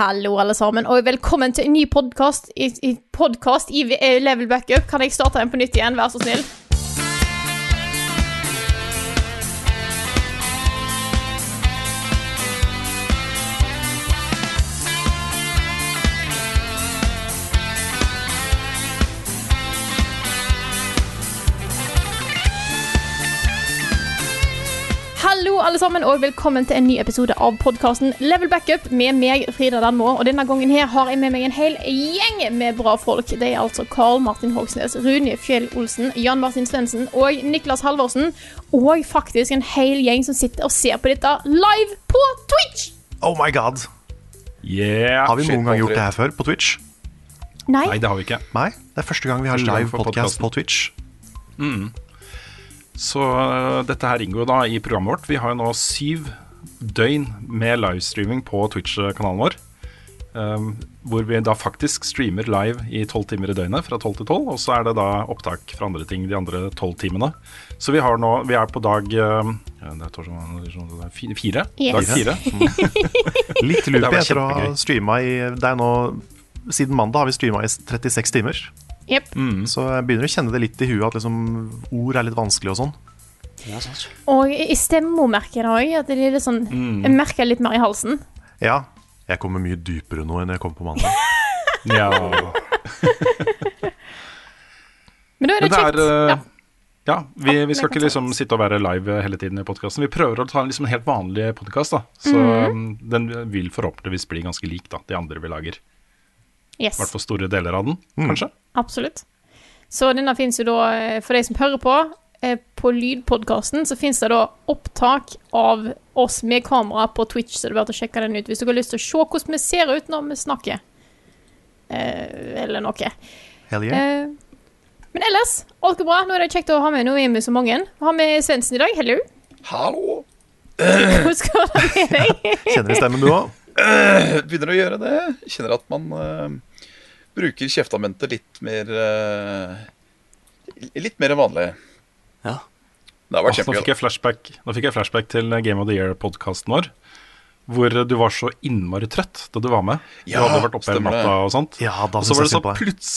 Hallo, alle sammen, og velkommen til en ny podkast i, i, podcast i eh, Level Backup. Kan jeg starte den på nytt igjen, vær så snill? Alle sammen, og velkommen til en ny episode av podkasten Level Backup med meg, Frida Danmo. Og denne gangen her har jeg med meg en hel gjeng med bra folk. Det er altså Karl Martin Hogsnes, Rune Fjell Olsen, Jan Martin Svendsen og Niklas Halvorsen. Og faktisk en hel gjeng som sitter og ser på dette live på Twitch! Oh my god. Yeah. Har vi noen gang gjort det her før på Twitch? Nei. Nei, det har vi ikke. Nei, det er første gang vi har live podkast podcast på Twitch. Så øh, dette her inngår da i programmet vårt. Vi har jo nå syv døgn med livestreaming på Twitch-kanalen vår. Um, hvor vi da faktisk streamer live i tolv timer i døgnet, fra tolv til tolv. Og så er det da opptak fra andre ting de andre tolv timene. Så vi har nå Vi er på dag um, ja, det er torsdag, det er fi- fire. Yes. Dag fire. Litt Det loopy etter å ha streama i Det er nå Siden mandag har vi streama i 36 timer. Jepp. Så jeg begynner å kjenne det litt i huet at liksom ord er litt vanskelig og sånn. Og i stemma merker jeg det òg. At det er litt sånn Jeg merker litt mer i halsen. Ja, jeg kommer mye dypere nå enn jeg kom på mandag. Ja. Men da er det det kjekt. er øh, Ja. Ja, vi, vi skal ikke liksom sitte og være live hele tiden i podkasten. Vi prøver å ta en liksom helt vanlig podkast. Så mm. den vil forhåpentligvis bli ganske lik da, de andre vi lager. I Yes. hvert fall store deler av den, kanskje. Absolutt. Så denne finnes jo da, eh, for de som hører på, eh, på lydpodkasten så finnes det da opptak av oss med kamera på Twitch, så det er bare å sjekke den ut hvis dere har lyst til å se hvordan vi ser ut når vi snakker. Eh, eller noe. Hell yeah. Eh, men ellers, alt går bra. Nå er det kjekt å ha med. noe er vi så mange. Vi har med Svendsen i dag. Hello. Hallo! Hvordan går det med deg? Kjenner du stemmen du òg? Begynner å gjøre det. Kjenner at man eh, bruker kjeftamentet litt mer eh, Litt mer enn vanlig. Ja. Det har vært nå, fikk kjempegøy. jeg flashback, nå fikk jeg flashback til Game of the Year-podkasten vår. Hvor du var så innmari trøtt da du var med. Du Ja, hadde vært oppe hele natta og sånt. Ja, da Og så var det så pluts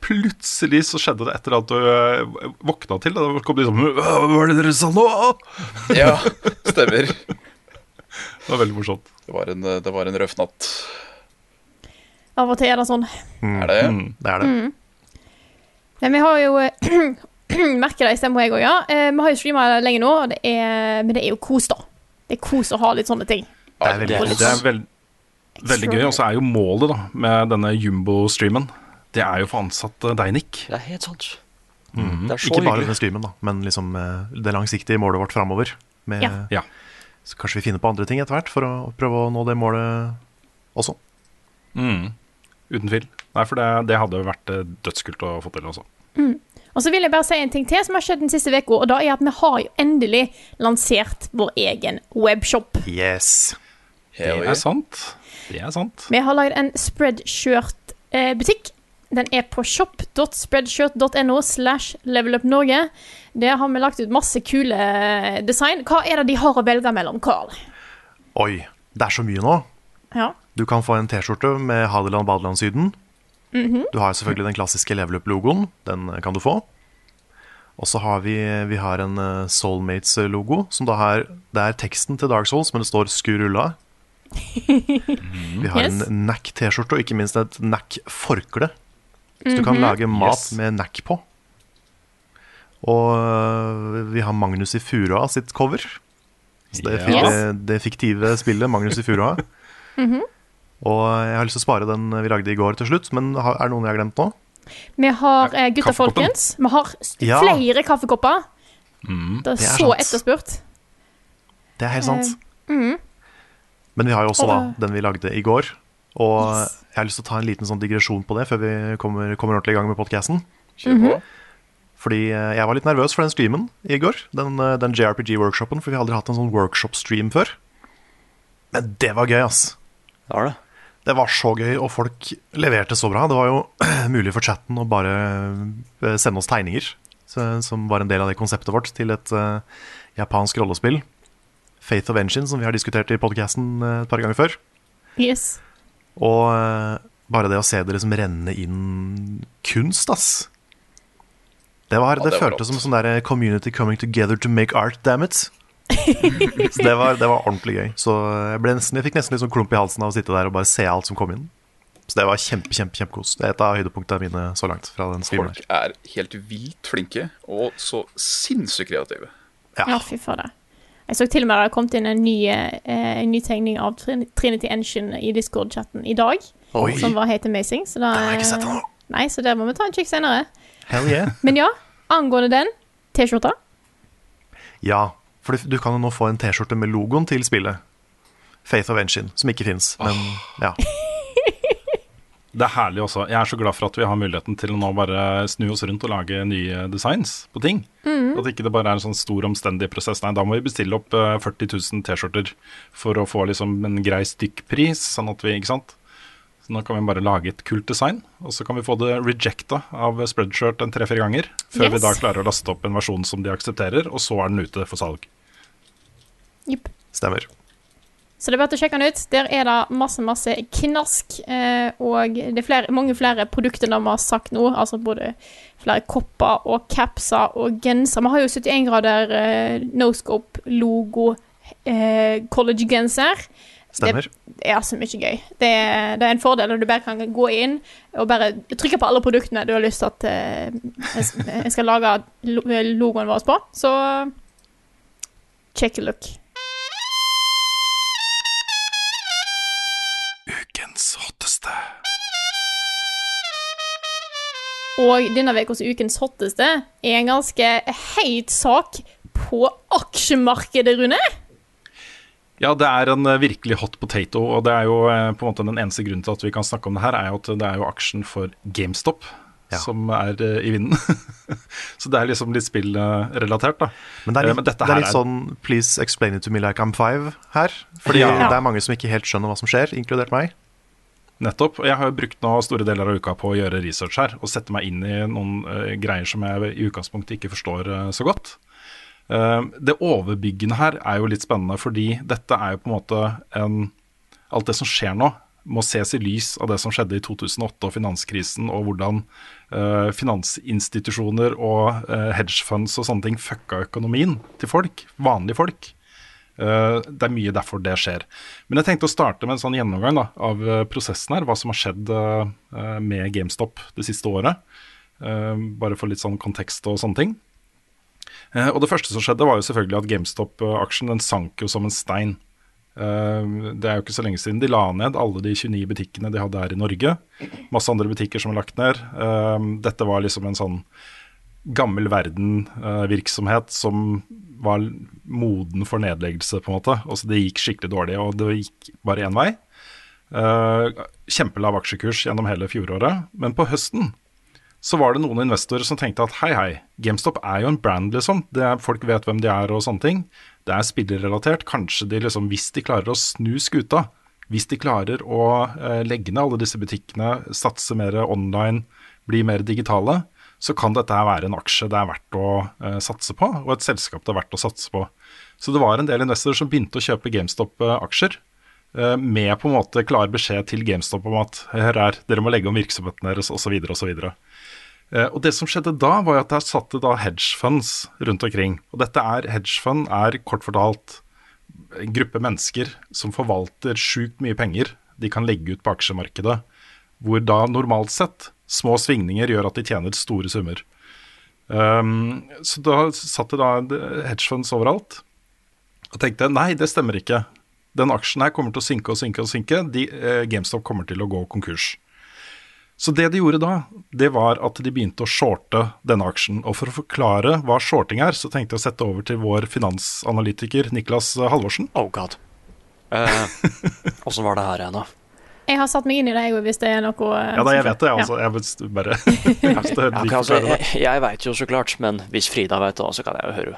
plutselig så skjedde det etter at du øh, våkna til. Da kom de sånn Hva var det dere sa nå? Ja, stemmer. Det var veldig morsomt. Det var en, det var en røff natt. Av og til er det sånn. Er det? Mm. Det er det. Men vi har jo Merker det i stemmen, jeg òg, ja. Eh, vi har jo streama lenge nå, og det er, men det er jo kos, da. Det er kos å ha litt sånne ting. Det er veldig Det er veld, veldig gøy. Og så er jo målet da med denne jumbo-streamen Det er jo å få ansatt eh, deg, Nick. Det er helt sant. Mm. Det er så Ikke bare hyggelig. den streamen, da, men liksom eh, det langsiktige målet vårt framover. Ja. Ja. Så kanskje vi finner på andre ting etter hvert for å prøve å nå det målet også. Mm. Uten tvil. Nei, for det, det hadde vært eh, dødskult å få til også. Og så vil jeg bare si en ting til som har skjedd den siste uka, og da er at vi har jo endelig lansert vår egen webshop. Yes. Det er sant. Det er sant. Vi har lagd en spreadshirt-butikk. Den er på shop.spreadshirt.no slash levelupnorge. Der har vi lagt ut masse kule eh, design. Hva er det de har å velge mellom, Carl? Oi, det er så mye nå. Ja. Du kan få en T-skjorte med Hadeland Badeland-syden. Du har selvfølgelig den klassiske Level Up-logoen. Den kan du få. Og så har vi, vi har en eh, Soulmates-logo, som da har Det er teksten til Dark Souls, men det står 'Skurulla'. Vi har Yes. en NAC-T-skjorte, og ikke minst et NAC-forkle. Så du kan lage mat Yes. med NAC på. Og øh, vi har Magnus i Furua sitt cover. Så det, Yes. det, det fiktive spillet Magnus i Furua. Og jeg har lyst til å spare den vi lagde i går til slutt, men er det noen jeg har glemt nå? Vi har eh, Gutta folkens. Vi har Ja. flere kaffekopper. Mm. Det er Det er så sant. etterspurt. Det er helt sant. mm. Men vi har jo også da den vi lagde i går. Og Yes. jeg har lyst til å ta en liten sånn digresjon på det før vi kommer, kommer ordentlig i gang med podkasten. På. Fordi eh, jeg var litt nervøs for den streamen i går. Den, eh, den JRPG-workshopen, for vi har aldri hatt en sånn workshop-stream før. Men det var gøy, ass. Det var det. Det var så gøy, og folk leverte så bra. Det var jo mulig for chatten å bare eh, sende oss tegninger, som var en del av det konseptet vårt, til et uh, japansk rollespill. Faith of Engine, som vi har diskutert i podkasten et par ganger før. Yes. Og uh, bare det å se det liksom renne inn kunst, ass. Det, var, Ja, det, det føltes som sånn der community coming together to make art, damn it. så det var, det var ordentlig gøy. Så jeg, ble nesten, jeg fikk nesten litt sånn klump i halsen av å sitte der og bare se alt som kom inn. Så det var kjempe, kjempe, kjempekos. Det er et av høydepunktene mine så langt. fra den streamen Folk her. er helt vilt flinke, og så sinnssykt kreative. Ja, fy fader. Jeg så til og med det har kommet inn en ny, eh, en ny tegning av Trinity Engine i Discord-chatten i dag, Oi, som var helt amazing. Så da, den har jeg ikke sett den. Nei, så der må vi ta en kikk senere. Hell yeah. Men ja, angående den T-skjorta Ja, for du, du kan jo nå få en T-skjorte med logoen til spillet. Faith of Engine, som ikke fins. Men ja. Det er herlig også. Jeg er så glad for at vi har muligheten til å nå bare snu oss rundt og lage nye designs på ting. At ikke det bare er en sånn stor, omstendig prosess. Nei, da må vi bestille opp eh, 40 000 T-skjorter for å få liksom en grei stykkpris, sånn at vi Ikke sant? Nå kan vi bare lage et kult design, og så kan vi få det rejecta av Spreadshirt en tre-fire ganger, før vi da klarer å laste opp en versjon som de aksepterer, og så er den ute for salg. Yep. Stemmer. Så det er verdt å sjekke den ut. Der er det masse, masse knask. Eh, og det er flere, mange flere produkter enn vi har sagt nå. Altså både flere kopper og capser og genser. Vi har jo 71 grader eh, Noscope-logo eh, college-genser. Stemmer. Det er så mye gøy. Det er, det er en fordel når du bare kan gå inn og bare trykke på alle produktene du har lyst til at uh, jeg skal lage lo- logoen vår på. Så check a look. Ukens hotteste. Og denne ukas Ukens hotteste er en ganske heit sak på aksjemarkedet, Rune. Ja, det er en eh, virkelig hot potato, og det er jo eh, på en måte den eneste grunnen til at vi kan snakke om det her, er jo at det er jo aksjen for GameStop Ja. som er eh, i vinden. Så det er liksom litt spillrelatert, da. Men det er litt, men det er litt er- sånn Please explain it to me like I'm five her. Fordi Ja. det er mange som ikke helt skjønner hva som skjer, inkludert meg. Nettopp. Jeg har jo brukt nå store deler av uka på å gjøre research her, og sette meg inn i noen uh, greier som jeg i utgangspunktet ikke forstår uh, så godt. Eh, det overbyggende her er jo litt spennende, fordi dette er jo på en måte en Alt det som skjer nå, må ses i lys av det som skjedde i 2008 og finanskrisen, og hvordan eh, finansinstitusjoner og eh, hedgefunds og sånne ting fucka økonomien til folk, vanlige folk. Det er mye derfor det skjer. Men jeg tenkte å starte med en sånn gjennomgang da, av prosessen her. Hva som har skjedd med GameStop det siste året. Bare for litt sånn kontekst og sånne ting. Eh, og det første som skjedde, var jo selvfølgelig at GameStop-aksjen den sank jo som en stein. Eh, det er jo ikke så lenge siden de la ned alle de 29 butikkene de hadde her i Norge. Masse andre butikker som er lagt ned. Eh, dette var liksom en sånn gammel verden-virksomhet som var moden for nedleggelse, på en måte. Altså, det gikk skikkelig dårlig, og det gikk bare én vei. Kjempelav aksjekurs gjennom hele fjoråret. Men på høsten så var det noen investorer som tenkte at hei, hei, GameStop er jo en brand, liksom. Er, folk vet hvem de er og sånne ting. Det er spillerrelatert. Kanskje de liksom, hvis de klarer å snu skuta, hvis de klarer å eh, legge ned alle disse butikkene, satse mer online, bli mer digitale, så kan dette her være en aksje det er verdt å eh, satse på, og et selskap det er verdt å satse på. Så det var en del investorer som begynte å kjøpe GameStop-aksjer, eh, med på en måte klar beskjed til GameStop om at her er, dere må legge om virksomheten deres, osv., osv. Eh, Og det som skjedde da, var at der satt det da hedgefunds rundt omkring. Og dette er hedgefund er kort fortalt en gruppe mennesker som forvalter sjukt mye penger de kan legge ut på aksjemarkedet, hvor da normalt sett små svingninger gjør at de tjener store summer. Um, så da satt det da hedgefunds overalt og tenkte nei, det stemmer ikke. Den aksjen her kommer til å synke og synke og synke. De, eh, GameStop kommer til å gå konkurs. Så det de gjorde da, det var at de begynte å shorte denne aksjen. Og for å forklare hva shorting er, så tenkte jeg å sette over til vår finansanalytiker Niklas Halvorsen. Oh god. Eh, var det her igjen, da? Jeg har satt meg inn i det, jeg, hvis det er noe eh, Ja, da, jeg vet det, Ja. altså. Jeg vil bare Ja, altså, jeg jeg veit jo så klart, men hvis Frida veit det, så kan jeg jo høre.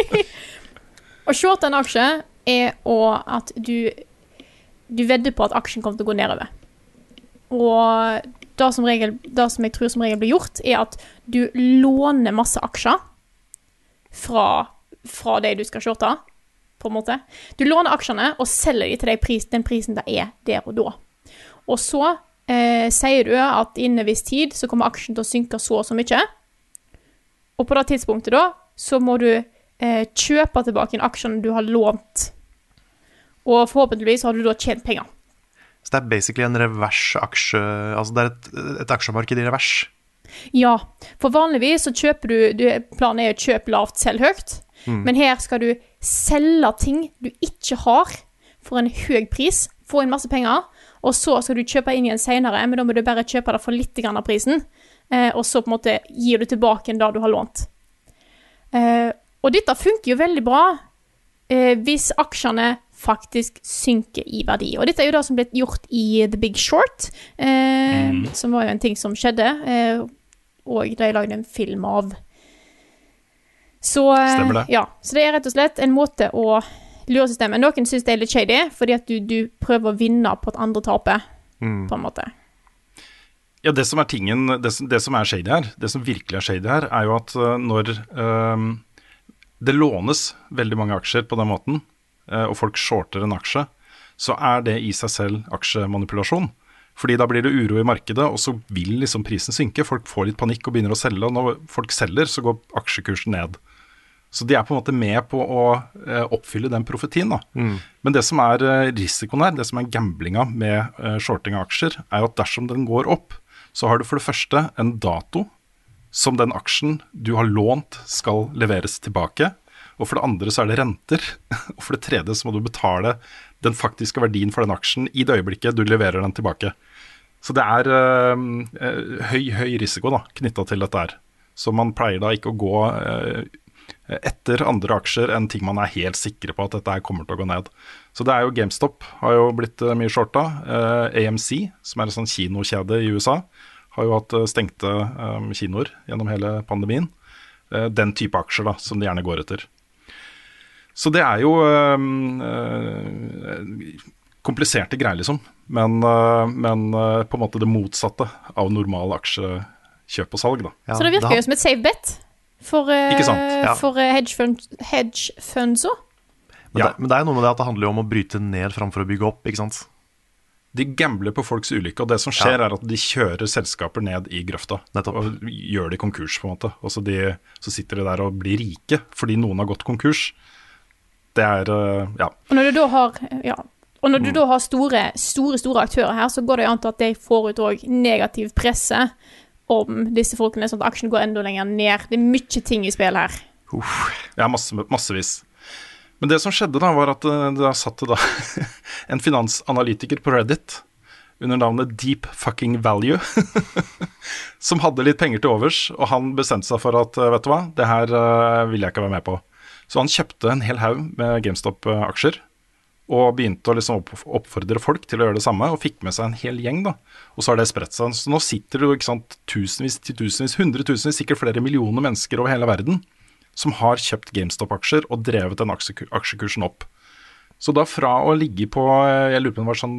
Å shorte en aksje er òg at du Du vedder på at aksjen kommer til å gå nedover. Og det som, regel, det som jeg tror som regel blir gjort, er at du låner masse aksjer fra, fra de du skal shorte, på en måte. Du låner aksjene og selger de til de pris, den prisen det er der og da. Og så eh, sier du at innen en viss tid så kommer aksjen til å synke så og så mye. Og på det tidspunktet da, så må du eh, kjøpe tilbake inn aksje du har lånt. Og forhåpentligvis har du da tjent penger. Så det er basically en revers aksje Altså det er et, et aksjemarked i revers. Ja, for vanligvis så kjøper du, du Planen er å kjøpe lavt, selg høyt. Men her skal du selge ting du ikke har, for en høy pris. Få inn masse penger. Og så skal du kjøpe inn igjen senere, men da må du bare kjøpe det for litt av prisen. Eh, og så på en måte gir du tilbake det du har lånt. Og dette funker jo veldig bra eh, hvis aksjene faktisk synker i verdi. Og dette er jo det som ble gjort i The Big Short, eh, som var jo en ting som skjedde. Eh, og de lagde en film av. Så, eh, Stemmer det. Ja, så det er rett og slett en måte å lure systemet. Noen syns det er litt shady, fordi at du, du prøver å vinne på at andre taper, på en måte. Ja, det som er tingen, det som, det som er shady her, det som virkelig er shady her, er jo at eh, når eh, det lånes veldig mange aksjer på den måten, eh, og folk shorter en aksje, så er det i seg selv aksjemanipulasjon. Fordi da blir det uro i markedet, og så vil liksom prisen synke. Folk får litt panikk og begynner å selge, og når folk selger, så går aksjekursen ned. Så de er på en måte med på å eh, oppfylle den profetien. da. Men det som er eh, risikoen her, det som er gamblinga med shorting av aksjer, er jo at dersom den går opp, så har du for det første en dato som den aksjen du har lånt skal leveres tilbake. Og for det andre så er det renter. Og for det tredje så må du betale den faktiske verdien for den aksjen i det øyeblikket du leverer den tilbake. Så det er eh, høy, høy risiko knytta til dette her. Så man pleier da ikke å gå øh, etter andre aksjer enn ting man er helt sikre på at dette her kommer til å gå ned. Så det er jo GameStop har jo blitt eh, mye shorta. Eh, AMC, som er en sånn kinokjede i USA, har jo hatt eh, stengte um, kinoer gjennom hele pandemien. Uh, den type aksjer da, som de gjerne går etter. Så det er jo um, uh, kompliserte greier, liksom. Men, uh, men på en måte det motsatte av normal aksjekjøp og salg, da. Ja, Så det virker da. jo som et safe bet for, Ja. for eh, hedge. Men, Ja. det, men det er jo noe med det at det handler jo om å bryte ned framfor å bygge opp, ikke sant? De gambler på folks ulykke, og det som skjer, er at de kjører selskaper ned i grøfta. Nettopp. Og gjør de konkurs, på en måte. Og så, de, så sitter de der og blir rike fordi noen har gått konkurs. Det er eh, Ja. Og når du da har ja, og når Mm. du da har store, store store aktører her, så går det jo an til at de får ut òg negativ presse om disse folkene, sånn at aksjen går enda lenger ned. Det er mye ting i spill her. Ja, masse, massevis. Men det som skjedde da, var at det da satt det da en finansanalytiker på Reddit under navnet Deep Fucking Value, som hadde litt penger til overs, og han bestemte seg for at eh, vet du hva, det her eh, vil jeg ikke være med på. Så han kjøpte en hel haug med GameStop-aksjer, og begynte å liksom oppfordre folk til å gjøre det samme, og fikk med seg en hel gjeng. da. Og så har det spredt seg. Så nå sitter det jo ikke tusenvis, titusenvis, hundretusenvis, sikkert flere millioner mennesker over hele verden som har kjøpt GameStop-aksjer og drevet den aksjekursen opp. Så da fra å ligge på eh, jeg lurer på det var sånn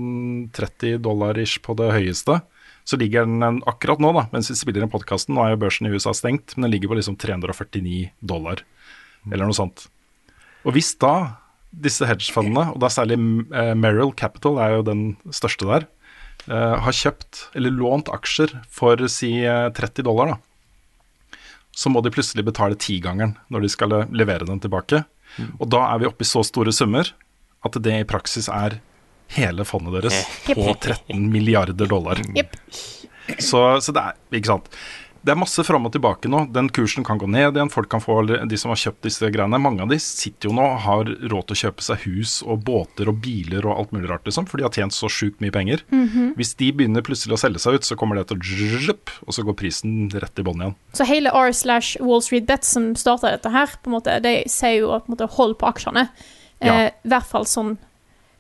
30 dollar ish på det høyeste, så ligger den akkurat nå, da, mens vi spiller inn podkasten, nå er jo børsen i USA stengt, men den ligger på liksom 349 dollar, eller noe sånt. Og hvis da disse hedgefondene, og da særlig eh, Merrill Capital er jo den største der, eh, har kjøpt eller lånt aksjer for si eh, 30 dollar, da, så må de plutselig betale tigangeren når de skal levere den tilbake. Og da er vi oppe i så store summer at det i praksis er hele fondet deres på 13 milliarder dollar. Jepp. Så, så det er ikke sant. Det er masse fram og tilbake nå. Den kursen kan gå ned igjen. Folk kan få, De som har kjøpt disse greiene, mange av de sitter jo nå og har råd til å kjøpe seg hus og båter og biler og alt mulig rart, liksom, for de har tjent så sjukt mye penger. Hvis de begynner plutselig å selge seg ut, så kommer det til å og så går prisen rett i bånn igjen. Så hele R slash Wall Street Bet som starta dette her, på en måte, de sier jo på en måte, hold på aksjene. Ja. Eh, I hvert fall sånn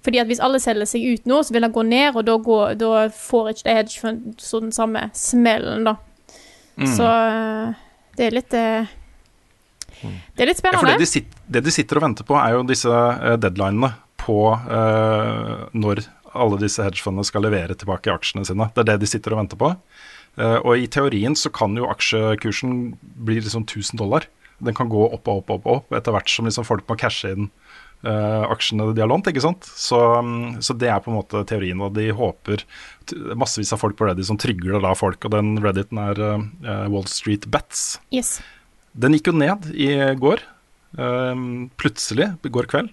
Fordi at hvis alle selger seg ut nå, så vil det gå ned, og da, går, da får ikke det hedgefund sånn samme smellen, da. Så eh, det er litt eh, Det er litt Ja, for spennende. det de, sit, det de sitter og venter på, er jo disse eh, deadlinene på uh, når alle disse hedgefondene skal levere tilbake aksjene sine. Det er det de sitter og venter på. Uh, og i teorien så kan jo aksjekursen bli liksom 1000 dollar. Den kan gå opp og opp og opp, opp etter hvert som liksom folk må cashe inn eh, aksjene de har lånt. ikke sant? Så, um, så det er på en måte teorien, og de håper Massevis av folk på Reddit som trygler da folk, og den Redditen er uh, Wall Street Bets. Yes. Den gikk jo ned i går, Uh, plutselig, i går kveld,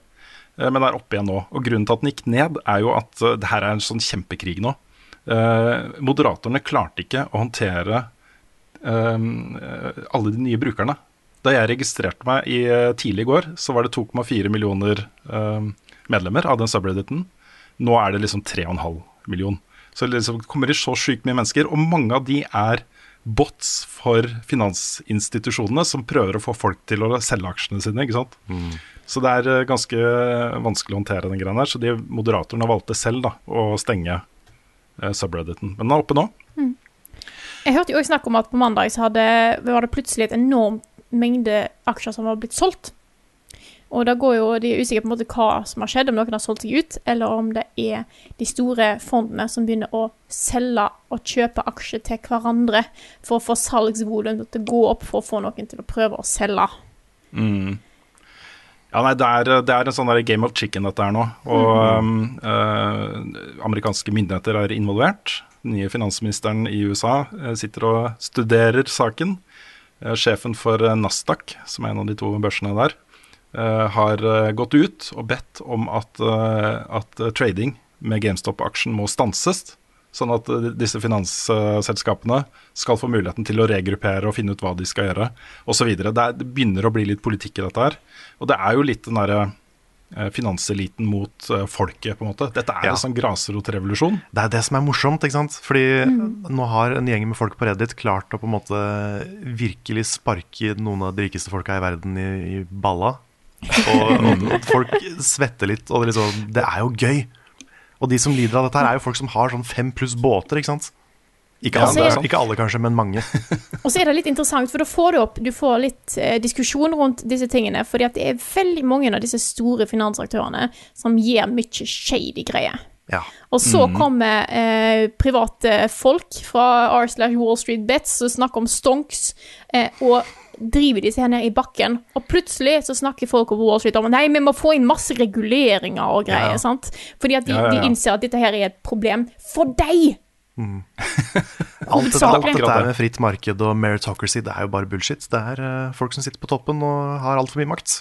men er oppe igjen nå. Og grunnen til at den gikk ned, er jo at det her er en sånn kjempekrig nå. Eh, moderatorene klarte ikke å håndtere alle de nye brukerne. Da jeg registrerte meg i, eh, tidlig i går, så var det 2,4 millioner eh, medlemmer av den subredditen. Nå er det liksom 3,5 million. Så det liksom kommer i så sjukt mye mennesker, og mange av de er bots for finansinstitusjonene som prøver å få folk til å selge aksjene sine. ikke sant? Så det er eh, ganske vanskelig å håndtere den greia her. Så de moderatorene valgte selv da, å stenge eh, subredditen. Men den er oppe nå. Jeg hørte jo også snakk om at på mandag så hadde, var det plutselig et enormt mengde aksjer som har blitt solgt. Og da går jo de er usikre på en måte hva som har skjedd, om noen har solgt seg ut, eller om det er de store fondene som begynner å selge og kjøpe aksjer til hverandre for å få salgsvolum til å gå opp, for å få noen til å prøve å selge. Ja, nei, det er, det er en sånn der game of chicken dette her nå. Og mm. øh, amerikanske myndigheter er involvert. Den nye finansministeren i USA eh, sitter og studerer saken. Eh, sjefen for eh, Nasdaq, som er en av de to børsene der, eh, har gått ut og bedt om at, at trading med GameStop-aksjen må stanses. Sånn at disse finansselskapene skal få muligheten til å regruppere og finne ut hva de skal gjøre, osv. Det, er- begynner å bli litt politikk i dette her. Og det er jo litt den derre finanseliten mot eh, folket, på en måte. Dette er Ja. en sånn grasrotrevolusjon. Det er det som er morsomt, ikke sant? Fordi nå har en gjeng med folk på Reddit klart å på en måte virkelig sparke noen av de rikeste folka i verden i, i balla. Og, og folk svetter litt, og det, liksom, det er jo gøy. Og de som lider av dette, her er jo folk som har sånn fem pluss båter, ikke sant? Ikke alle, det er ikke alle kanskje, men mange. Og så er det litt interessant, for da får du opp Du får litt eh, diskusjon rundt disse tingene. Fordi at det er veldig mange av disse store finansaktørene som gir mye shady greier. Ja. Og så kommer eh, private folk fra R slash Wall Street Bets og snakker om stonks, eh, og driver disse her ned i bakken. Og plutselig så snakker folk over Wall Street om nei, vi må få inn masse reguleringer og greier. Ja. sant? Fordi at de, Ja, ja, ja. de innser at dette her er et problem for deg. Alt dette, alt dette her med fritt marked og meritocracy, det er jo bare bullshit. Det er uh, folk som sitter på toppen og har altfor mye makt.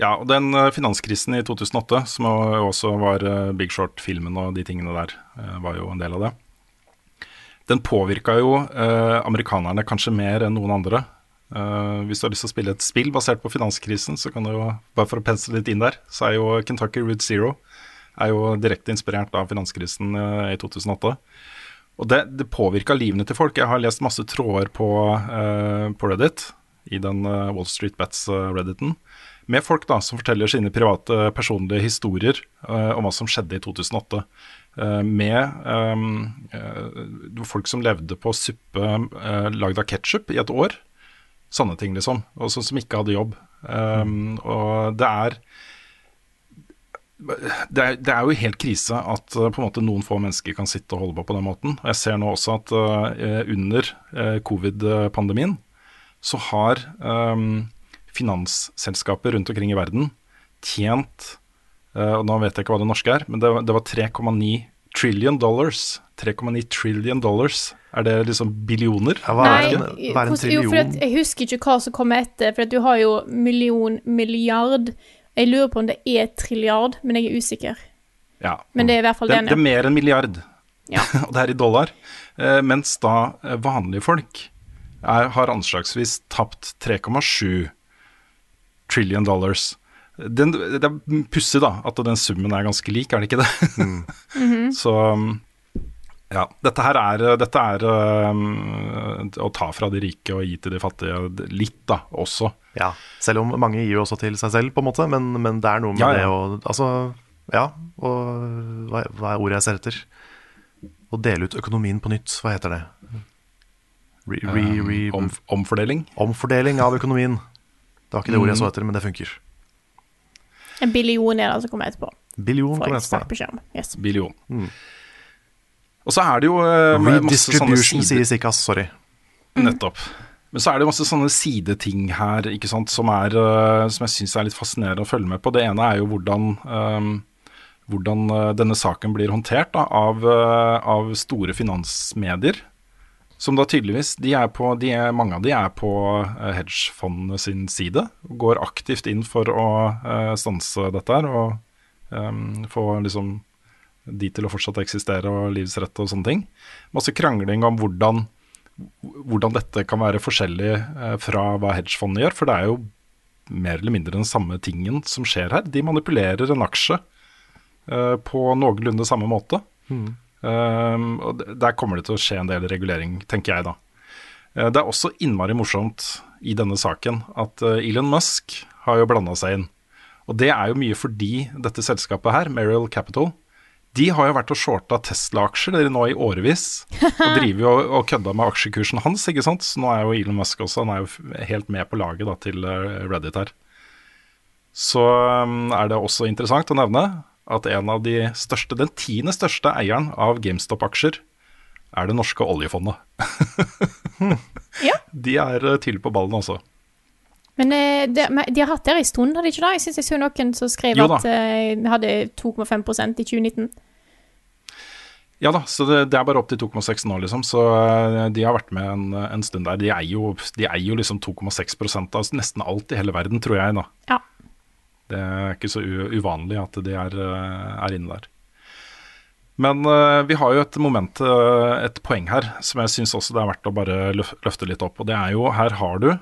Ja, og den eh, finanskrisen i 2008, som også var eh, Big Short-filmen og de tingene der, var jo en del av det. Den påvirka jo eh, amerikanerne kanskje mer enn noen andre. Eh, hvis du har lyst til å spille et spill basert på finanskrisen, så kan du jo, bare for å pensle litt inn der, så er jo Kentucky Route Zero er jo direkte inspirert av finanskrisen eh, i 2008. Og det, det påvirka livene til folk. Jeg har lest masse tråder på, uh, på Reddit, i den uh, Wall Street Bets-redditen, med folk da som forteller sine private, personlige historier uh, om hva som skjedde i 2008. Eh, med um, folk som levde på suppe lagd av ketsjup i et år. Sånne ting, liksom. Og som, som ikke hadde jobb. Eh, Og det er det er, det er jo helt krise at eh, på en måte noen få mennesker kan sitte og holde på på den måten. Og Jeg ser nå også at uh, under uh, covid-pandemien så har um, finansselskaper rundt omkring i verden tjent Og nå vet jeg ikke hva det norske er, men det, var- det var 3,9 trillion dollars. 3,9 trillion dollars. Er det liksom billioner? Ja, hva er Nei, en, Hva er en jo, for at, jeg husker ikke hva som kommer etter, for at du har jo million, milliard Jeg lurer på om det er trilliard, men jeg er usikker. Ja. Men det er i hvert fall Det, den, det er mer enn milliard, Ja. og det er i dollar. Eh, mens da eh, vanlige folk er, har anslagsvis tapt 3,7 trillion dollars. Den, det er pussig da, at den summen er ganske lik, er det ikke det? Mhm. Så ja, dette her er, dette er um, å ta fra de rike og gi til de fattige litt da, også. Ja, selv om mange gir jo også til seg selv, på en måte. Men, men det er noe med Ja, ja. det å Altså, Ja, og hva, hva er ordet jeg ser etter? Å dele ut økonomien på nytt, hva heter det? Re, re, re, Um, Om, omfordeling. omfordeling av økonomien. Det var ikke det ordet jeg så etter, men det funker. En billion er det som kommer etterpå. Billion kommer etterpå. Yes. Billion. Og så er det jo eh, Redistribution sies ikke. Sorry. Nettopp. Men så er det masse sånne sideting her ikke sant, som, er, eh, som jeg syns er litt fascinerende å følge med på. Det ene er jo hvordan, um, hvordan eh, denne saken blir håndtert da, av, av store finansmedier. Som da tydeligvis de er på, de er, Mange av de er på hedgefondene sin side. og Går aktivt inn for å uh, stanse dette her og um, få liksom de til å fortsatt eksistere og livsrett og sånne ting. Masse krangling om hvordan hvordan dette kan være forskjellig eh, fra hva hedgefondet gjør. For det er jo mer eller mindre den samme tingen som skjer her. De manipulerer en aksje uh, på noenlunde samme måte. Um, og der kommer det til å skje en del regulering, tenker jeg da. Uh, det er også innmari morsomt i denne saken at Elon Musk har jo blanda seg inn. Og det er jo mye fordi dette selskapet her, Merrill Capital, de har jo vært og shorta Tesla-aksjer nå i årevis. Og driver jo og, kødda med aksjekursen hans, ikke sant. Så nå er jo Elon Musk også Han er jo helt med på laget da, til eh, Reddit her. Så um, er det også interessant å nevne at en av de største, den tiende største eieren av GameStop-aksjer, er det norske oljefondet. Ja. De er tidlig til på ballen også. Men eh, de, de har hatt det en stund, har de ikke det? Jeg syns jeg så noen som skrev at eh, vi hadde 2,5% i 2019. Ja da, så det, det er bare opp til 2,6 nå, liksom. Så eh, de har vært med en, en stund der. De eier jo, de eier jo liksom 2,6 av nesten alt i hele verden, tror jeg, da. Ja. Det er ikke så uvanlig at de er, eh, er inne der. Men uh, vi har jo et moment, eh, et poeng her, som jeg syns også det er verdt å bare løfte litt opp. Og det er jo, her har du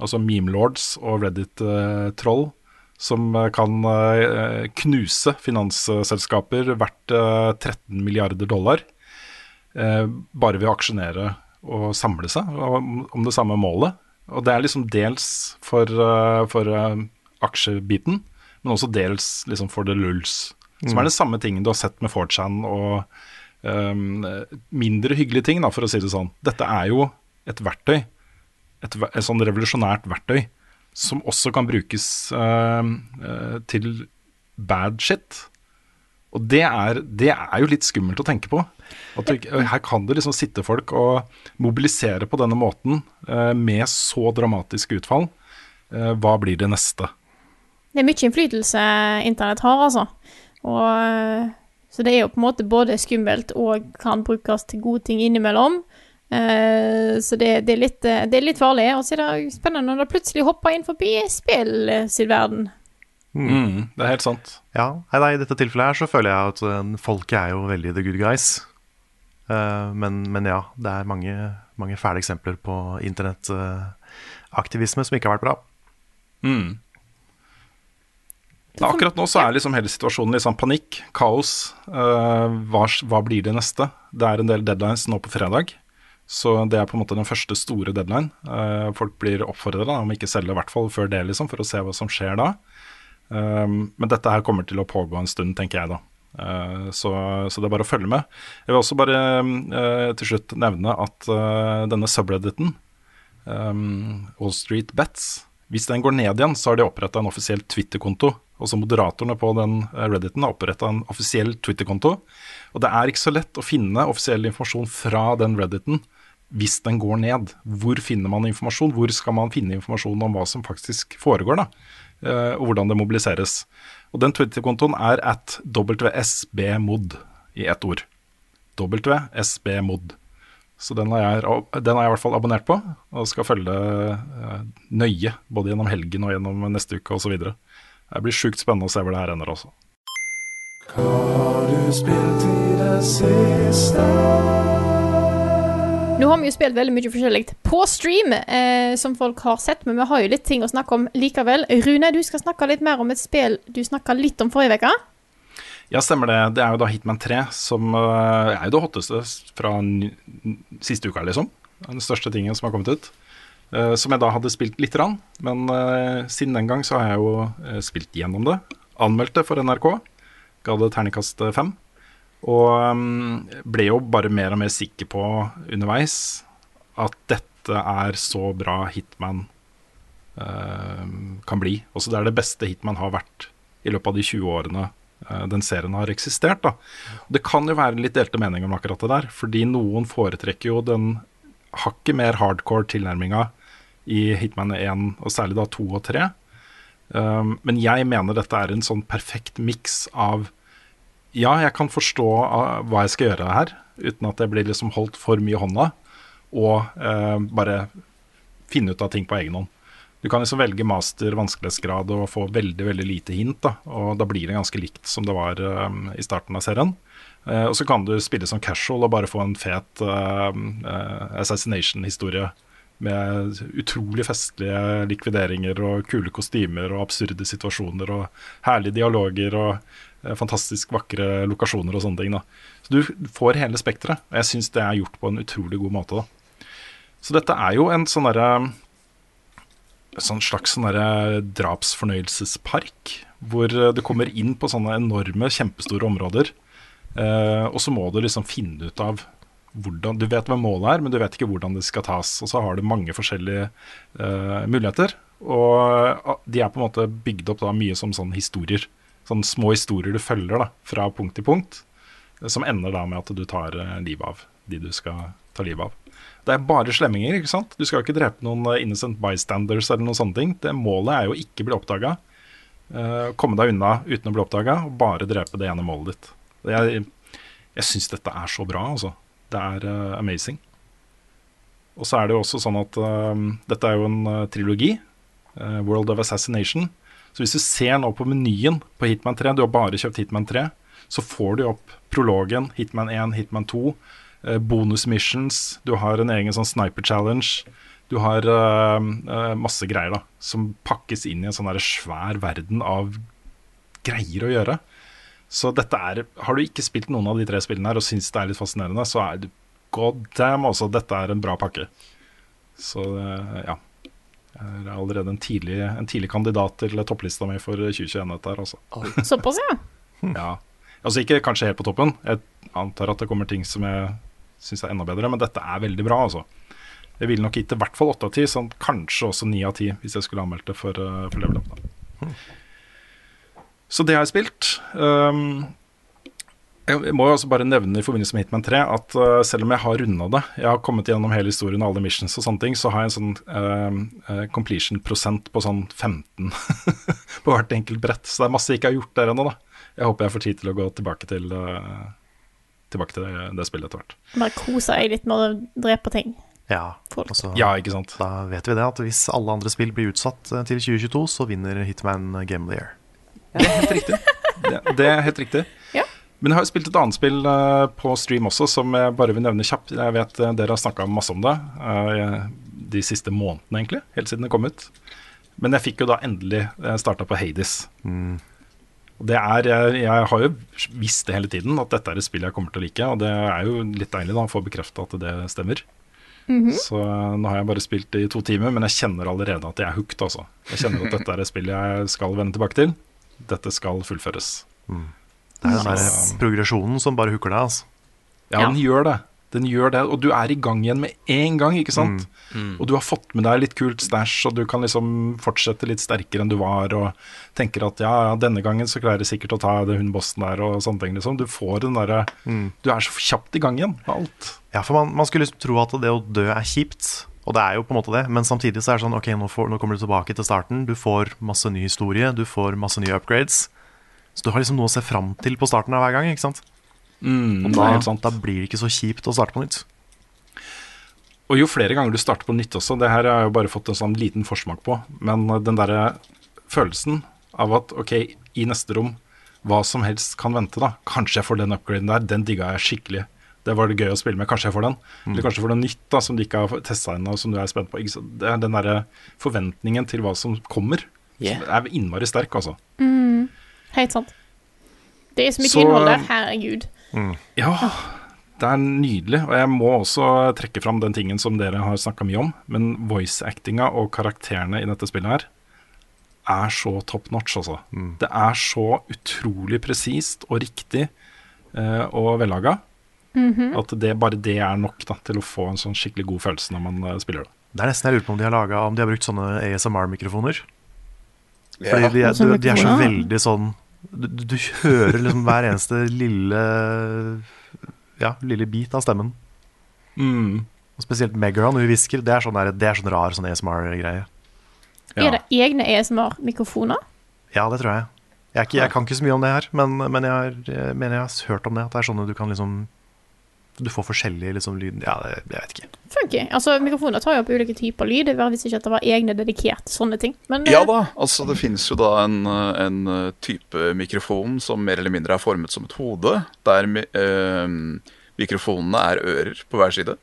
altså memelords og Reddit-troll som eh, kan eh, knuse finansselskaper verdt eh, 13 milliarder dollar eh, bare ved å aksjonere og samle seg om, det samme målet. Og det er liksom dels for, eh, for eh, aksjebiten, men også dels liksom for the lulls. Som er det samme tingen du har sett med 4chan og um, mindre hyggelige ting, da, for å si det sånn. Dette er jo et verktøy, et, et sånn revolusjonært verktøy, som også kan brukes uh, uh, til bad shit. Og det er, det er jo litt skummelt å tenke på. Du, her kan det liksom sitte folk og mobilisere på denne måten uh, med så dramatiske utfall. Hva blir det neste? Det er mye innflytelse internett har, altså. Og, så det er jo på en måte både skummelt og kan brukes til gode ting innimellom. Eh, så det, det, er litt, eh, det er litt farlig. Og så er det spennende når det plutselig hopper inn forbi spill eh, sin verden. Mm, det er helt sant. Ja, nei, nei, I dette tilfellet her så føler jeg at folket er jo veldig the good guys. Uh, men, men ja, det er mange, mange fæle eksempler på internettaktivisme som ikke har vært bra. Mm. Da, akkurat nå så er liksom hele situasjonen litt sånn panikk, kaos. Eh, hva, hva blir det neste? Det er en del deadlines nå på fredag. Så det er på en måte den første store deadline. Eh, folk blir oppfordra om ikke selge, i hvert fall før det, liksom, for å se hva som skjer da. Um, men dette her kommer til å pågå en stund, tenker jeg da. Eh, så, så det er bare å følge med. Jeg vil også bare eh, til slutt nevne at eh, denne subredditen, Wall Street Bets, hvis den går ned igjen, så har de oppretta en offisiell Twitter-konto. Også moderatorene på den eh, Redditen har oppretta en offisiell Twitter-konto. Og det er ikke så lett å finne offisiell informasjon fra den Redditen hvis den går ned. Hvor finner man informasjon? Hvor skal man finne informasjon om hva som faktisk foregår, da? Eh, og hvordan det mobiliseres. Og den Twitter-kontoen er at WSBmod i ett ord. WSBmod. Så den har, jeg, den har jeg i hvert fall abonnert på, og skal følge eh, nøye både gjennom helgen og gjennom neste uke osv. Det blir sjukt spennende å se hvor det her ender også. Nå har vi jo spilt veldig mye forskjellig på stream, eh, som folk har sett, men vi har jo litt ting å snakke om likevel. Rune, du skal snakke litt mer om et spill du snakka litt om forrige uke. Ja, stemmer det. Det er jo da Hitman 3 som eh, er jo det hotteste fra siste uka, liksom. Den største tingen som har kommet ut. Uh, som jeg da hadde spilt lite grann. Men uh, siden den gang så har jeg jo uh, spilt gjennom det. Anmeldt det for NRK. Ga det terningkast fem. Og um, ble jo bare mer og mer sikker på underveis at dette er så bra Hitman uh, kan bli. Også det er det beste Hitman har vært i løpet av de 20 årene uh, den serien har eksistert. Da. Det kan jo være litt delte meninger om akkurat det der, fordi noen foretrekker jo den hakket mer hardcore tilnærminga i Hitman 1, og særlig da 2 og 3. Um, men jeg mener dette er en sånn perfekt miks av ja, jeg kan forstå uh, hva jeg skal gjøre her, uten at jeg blir liksom holdt for mye i hånda, og eh, bare finne ut av ting på egen hånd. Du kan liksom velge master vanskelighetsgrad og få veldig veldig lite hint, da, og da blir det ganske likt som det var eh, i starten av serien. Eh, og så kan du spille som casual og bare få en fet uh, uh, assassination-historie med utrolig festlige likvideringer og kule kostymer og absurde situasjoner og herlige dialoger og Eh, fantastisk vakre lokasjoner og sånne ting. Da. Så du får hele spekteret. Og jeg syns det er gjort på en utrolig god måte. Da. Så dette er jo en sånn derre sånn slags sånn drapsfornøyelsespark, hvor eh, du kommer inn på sånne enorme, kjempestore områder. Eh, og så må du liksom finne ut av hvordan Du vet hva målet er, men du vet ikke hvordan det skal tas. Og så har du mange forskjellige eh, muligheter. Og ah, de er på en måte bygd opp da mye som sånne historier sånne små historier du følger da, fra punkt til punkt, som ender da med at du tar uh, livet av de du skal ta livet av. Det er bare slemminger, ikke sant. Du skal ikke drepe noen uh, innocent bystanders eller noen sånne ting. Det Målet er jo ikke bli oppdaga. Uh, eh, komme deg unna uten å bli oppdaga, og bare drepe det ene målet ditt. Jeg, jeg syns dette er så bra, altså. Det er uh, amazing. Og så er det jo også sånn at dette er jo en trilogi. World of Assassination. Så hvis du ser nå på menyen på Hitman 3, du har bare kjøpt Hitman 3, så får du opp prologen, Hitman 1, Hitman 2, eh, bonus missions, du har en egen sånn sniper challenge. Du har uh, uh, masse greier da, som pakkes inn i en sånn svær verden av greier å gjøre. Så dette er Har du ikke spilt noen av de tre spillene her og syns det er litt fascinerende, så er du god damn, altså. Dette er en bra pakke. Så uh, ja er allerede en tidlig, en tidlig kandidat til topplista mi for 2021. Dette her, altså. Såpass, ja. ja. Altså ikke kanskje helt på toppen. Jeg antar at det kommer ting som jeg syns er enda bedre, men dette er veldig bra, altså. Jeg ville nok gitt det i hvert fall åtte av ti, sånn kanskje også ni av ti hvis jeg skulle anmeldt det for, uh, for Level Up. Da. Så det har jeg spilt. Um, jeg må jo også bare nevne i forbindelse med Hitman 3 at uh, selv om jeg har runda det, jeg har kommet gjennom hele historien og alle missions og sånne ting, så har jeg en sånn uh, completion-prosent på sånn 15 på hvert enkelt brett. Så det er masse jeg ikke har gjort der ennå, da. Jeg håper jeg får tid til å gå tilbake til, uh, tilbake til det, det, spillet etter hvert. Bare kose deg litt med å drepe ting. Ja, altså, ja, ikke sant. Da vet vi det, at hvis alle andre spill blir utsatt til 2022, så vinner Hitman Game of the Year. Det er helt riktig. Det, det er helt riktig. Ja. Men jeg har jo spilt et annet spill uh, på stream også, som jeg bare vil nevne kjapt. Jeg vet uh, dere har snakka masse om det uh, de siste månedene, egentlig. Helt siden det kom ut. Men jeg fikk jo da endelig uh, starta på Hades. Mm. Og det er, jeg, jeg, har jo visst det hele tiden, at dette er et spill jeg kommer til å like. Og det er jo litt deilig da å få bekrefta at det stemmer. Mm -hmm. Så nå har jeg bare spilt det i to timer, men jeg kjenner allerede at jeg er hooked. Altså. Jeg kjenner at dette er et spill jeg skal vende tilbake til. Dette skal fullføres. Mm. Det er den der progresjonen som bare hooker deg. Altså. Ja, den gjør det. Den gjør det, Og du er i gang igjen med en gang, ikke sant? Mm. Mm. Og du har fått med deg litt kult stæsj, og du kan liksom fortsette litt sterkere enn du var, og tenker at ja, ja denne gangen så klarer jeg sikkert å ta det hun bossen der, og sånne ting, liksom. Du får den derre mm. Du er så kjapt i gang igjen med alt. Ja, for man, man skulle liksom tro at det å dø er kjipt, og det er jo på en måte det, men samtidig så er det sånn ok, nå, får, nå kommer du tilbake til starten, du får masse ny historie, du får masse nye upgrades. Så du har liksom noe å se fram til på starten av hver gang. ikke sant? Mm, og da, da, blir det ikke så kjipt å starte på nytt. Og jo flere ganger du starter på nytt også, det her har jeg jo bare fått en sånn liten forsmak på, men den derre følelsen av at ok, i neste rom, hva som helst kan vente, da. Kanskje jeg får den upgraden der, den digga jeg skikkelig. Det var det gøy å spille med. Kanskje jeg får den. Mm. Eller kanskje jeg får noe nytt da, som du ikke har testa ennå, som du er spent på. Det er den derre forventningen til hva som kommer, yeah. som er innmari sterk, altså. Mm. Helt sant. Det er så mye så, innhold der. Herregud. Mm. Ja, det er nydelig. Og jeg må også trekke fram den tingen som dere har snakka mye om. Men voice-actinga og karakterene i dette spillet her er så top notch, altså. Det er så utrolig presist og riktig eh, og vellaga. At det, bare det er nok da, til å få en sånn skikkelig god følelse når man uh, spiller det. Det er nesten jeg lurer på om de har, laget, om de har brukt sånne ASMR-mikrofoner. Ja. Fordi de, de, de er så veldig sånn du, du hører liksom hver eneste lille Ja, lille bit av stemmen. Mm. Og spesielt Megaron når hun hvisker. Det er sånn, der, det er sånn rar sånn ASMR-greie. Ja. Er det egne ASMR-mikrofoner? Ja, det tror jeg. Jeg, er ikke, jeg kan ikke så mye om det her, men, men jeg, har, jeg mener jeg har hørt om det. At det er sånn at du kan liksom Du får forskjellige liksom lyd Ja, det, jeg vet ikke. Funky. Altså, mikrofoner tar jo opp ulike typer lyd. Det var visst ikke at det var egne dedikerte sånne ting. Men Ja eh, da, altså det finnes jo da en, eh, en eh, type mikrofon som mer eller mindre er formet som et hode, der eh, mikrofonene er ører på hver side.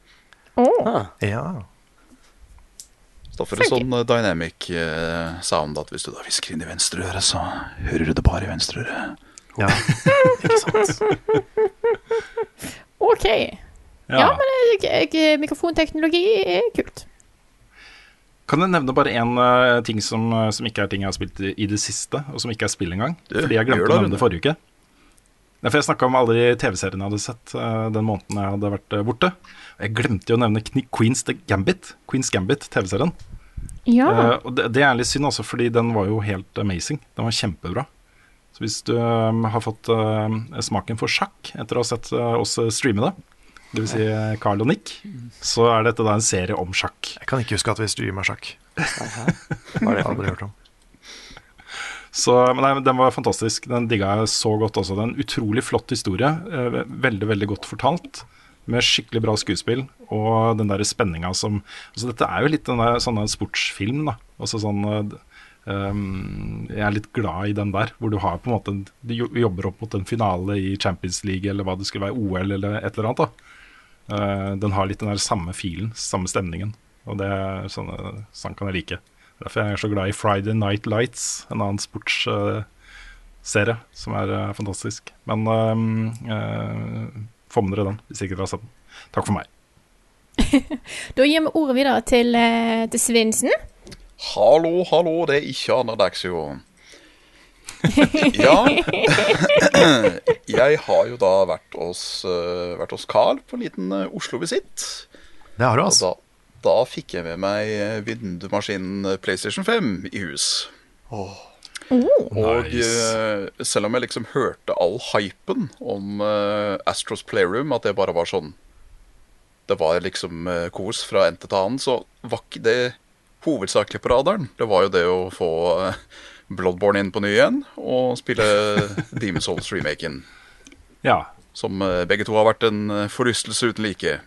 åh, Ja. Så da får du sånn dynamic sound at hvis du da hvisker inn i venstre øre, så hører du det bare i venstre øre. ja. ikke sant. OK. Ja, Ja. men eh, mikrofonteknologi er kult. Kan jeg nevne bare én ting som, eh, som ikke er ting jeg har spilt i, i det siste, og som ikke er spill engang? Du, Fordi jeg glemte å nevne det forrige uke. Nei, for Jeg snakka om alle de TV-seriene jeg hadde sett uh, den måneden jeg hadde vært uh, borte. Og Jeg glemte jo å nevne Kni- Queens the Gambit, Queens Gambit, TV-serien. Ja. Eh, og det, det er litt synd også, fordi den var jo helt amazing. Den var kjempebra. Så hvis du eh, har fått eh, smaken for sjakk etter å ha sett eh, oss streame det, dvs. Si eh, Carl og Nick, så er dette da en serie om sjakk. Jeg kan ikke huske at vi streama sjakk. Hva har for Aldri hørt om. Så, men nei, Den var fantastisk. Den digga jeg så godt også. Det er en utrolig flott historie. eh, Veldig, veldig godt fortalt. Med skikkelig bra skuespill og den der spenninga som altså Dette er jo litt en sånn en sportsfilm, da. Altså sånn eh, Jeg er litt glad i den der, hvor du har på en måte Du jobber opp mot en finale i Champions League eller hva det skulle være, OL eller et eller annet. da Eh, Den har litt den der samme filen, samme stemningen. Og det er sånne, sånn kan jeg like. Derfor er jeg så glad i Friday Night Lights, en annen sportsserie som er eh, fantastisk. Men eh, få med dere den hvis ikke dere har sett den. Takk for meg. Da gir vi ordet videre til, til Svinsen. Hallo, hallo, det er ikke Anna Dagsjo. Ja. Jeg har jo da vært hos, eh, vært hos Carl på en liten eh, Oslo-visitt. Det har du, altså. da, da fikk jeg med meg eh, vindumaskinen PlayStation 5 i hus. Og Nice. selv om jeg liksom hørte all hypen om Astros Playroom, at det bare var sånn Det var liksom kos fra en til annen, så var ikke det hovedsakelig på radaren. Det var jo det å få eh, Bloodborne inn på ny igjen, og spille Demon's Souls-remaken. Ja. Som eh, begge to har vært en eh, forlystelse uten like.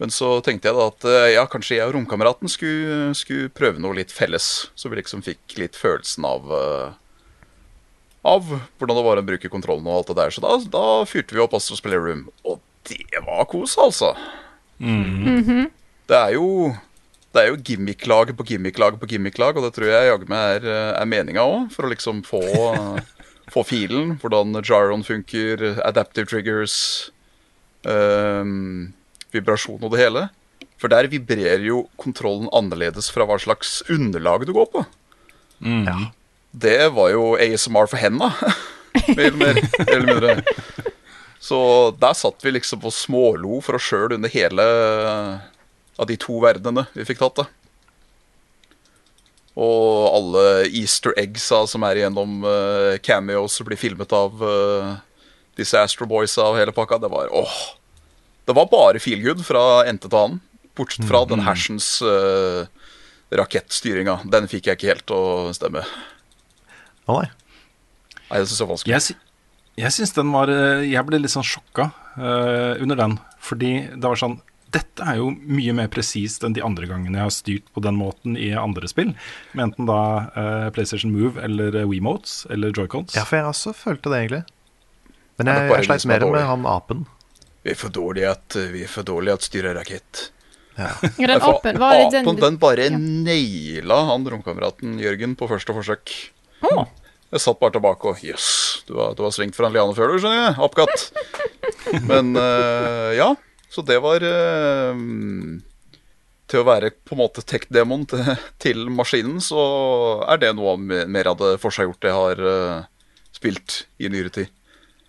Men så tenkte jeg da at ja, kanskje jeg og romkameraten skulle, skulle prøve noe litt felles. Så vi liksom fikk litt følelsen av Av hvordan det var å bruke kontrollen og alt det der. Så da, da fyrte vi opp Astros Playroom. Og det var kos, altså. Det er jo det er jo gimmick-lag på gimmick-lag på gimmick-lag, og det tror jeg jaggu meg er, eh, er meninga òg, for å liksom få, få filen. Hvordan gyron funker, adaptive triggers, um, vibrasjon og det hele. For der vibrerer jo kontrollen annerledes fra hva slags underlag du går på. Ja. Det var jo ASMR for henda, mer eller mer. mer eller mindre. Så der satt vi liksom og smålo for oss sjøl under hele av de to verdenene vi fikk tatt. det. Og alle easter eggsa som er igjennom uh, cameos og blir filmet av uh, disse Astro Boysa og hele pakka, det var åh. Det var bare feel good fra ende til annen. Bortsett fra den hersens uh, rakettstyringa. Den fikk jeg ikke helt til å stemme. Å nei. Nei, det synes jeg var vanskelig. Jeg, jeg syns den var Jeg ble litt sånn sjokka uh, under den. Fordi det var sånn Dette er jo mye mer presist enn de andre gangene jeg har styrt på den måten i andre spill. Med enten da uh, PlayStation Move eller eh, WeMotes eller Joycons. Ja, for jeg også følte det, egentlig. Men jeg, jeg sleit er mer med han apen. Vi er for dårlige at vi er for dårlige at styrer rakett. Ja, den apen, var det den, apen den bare ja. naila han romkameraten Jørgen på første forsøk. Å. Jeg satt bare tilbake og Jøss, du, har- du har svingt fra en liane før, du, skjønner jeg. Apekatt. Men uh, ja, så det var eh, til å være på en måte tech-demoen til, til maskinen, så er det noe mer av det forseggjorte jeg har eh, spilt i nyere tid.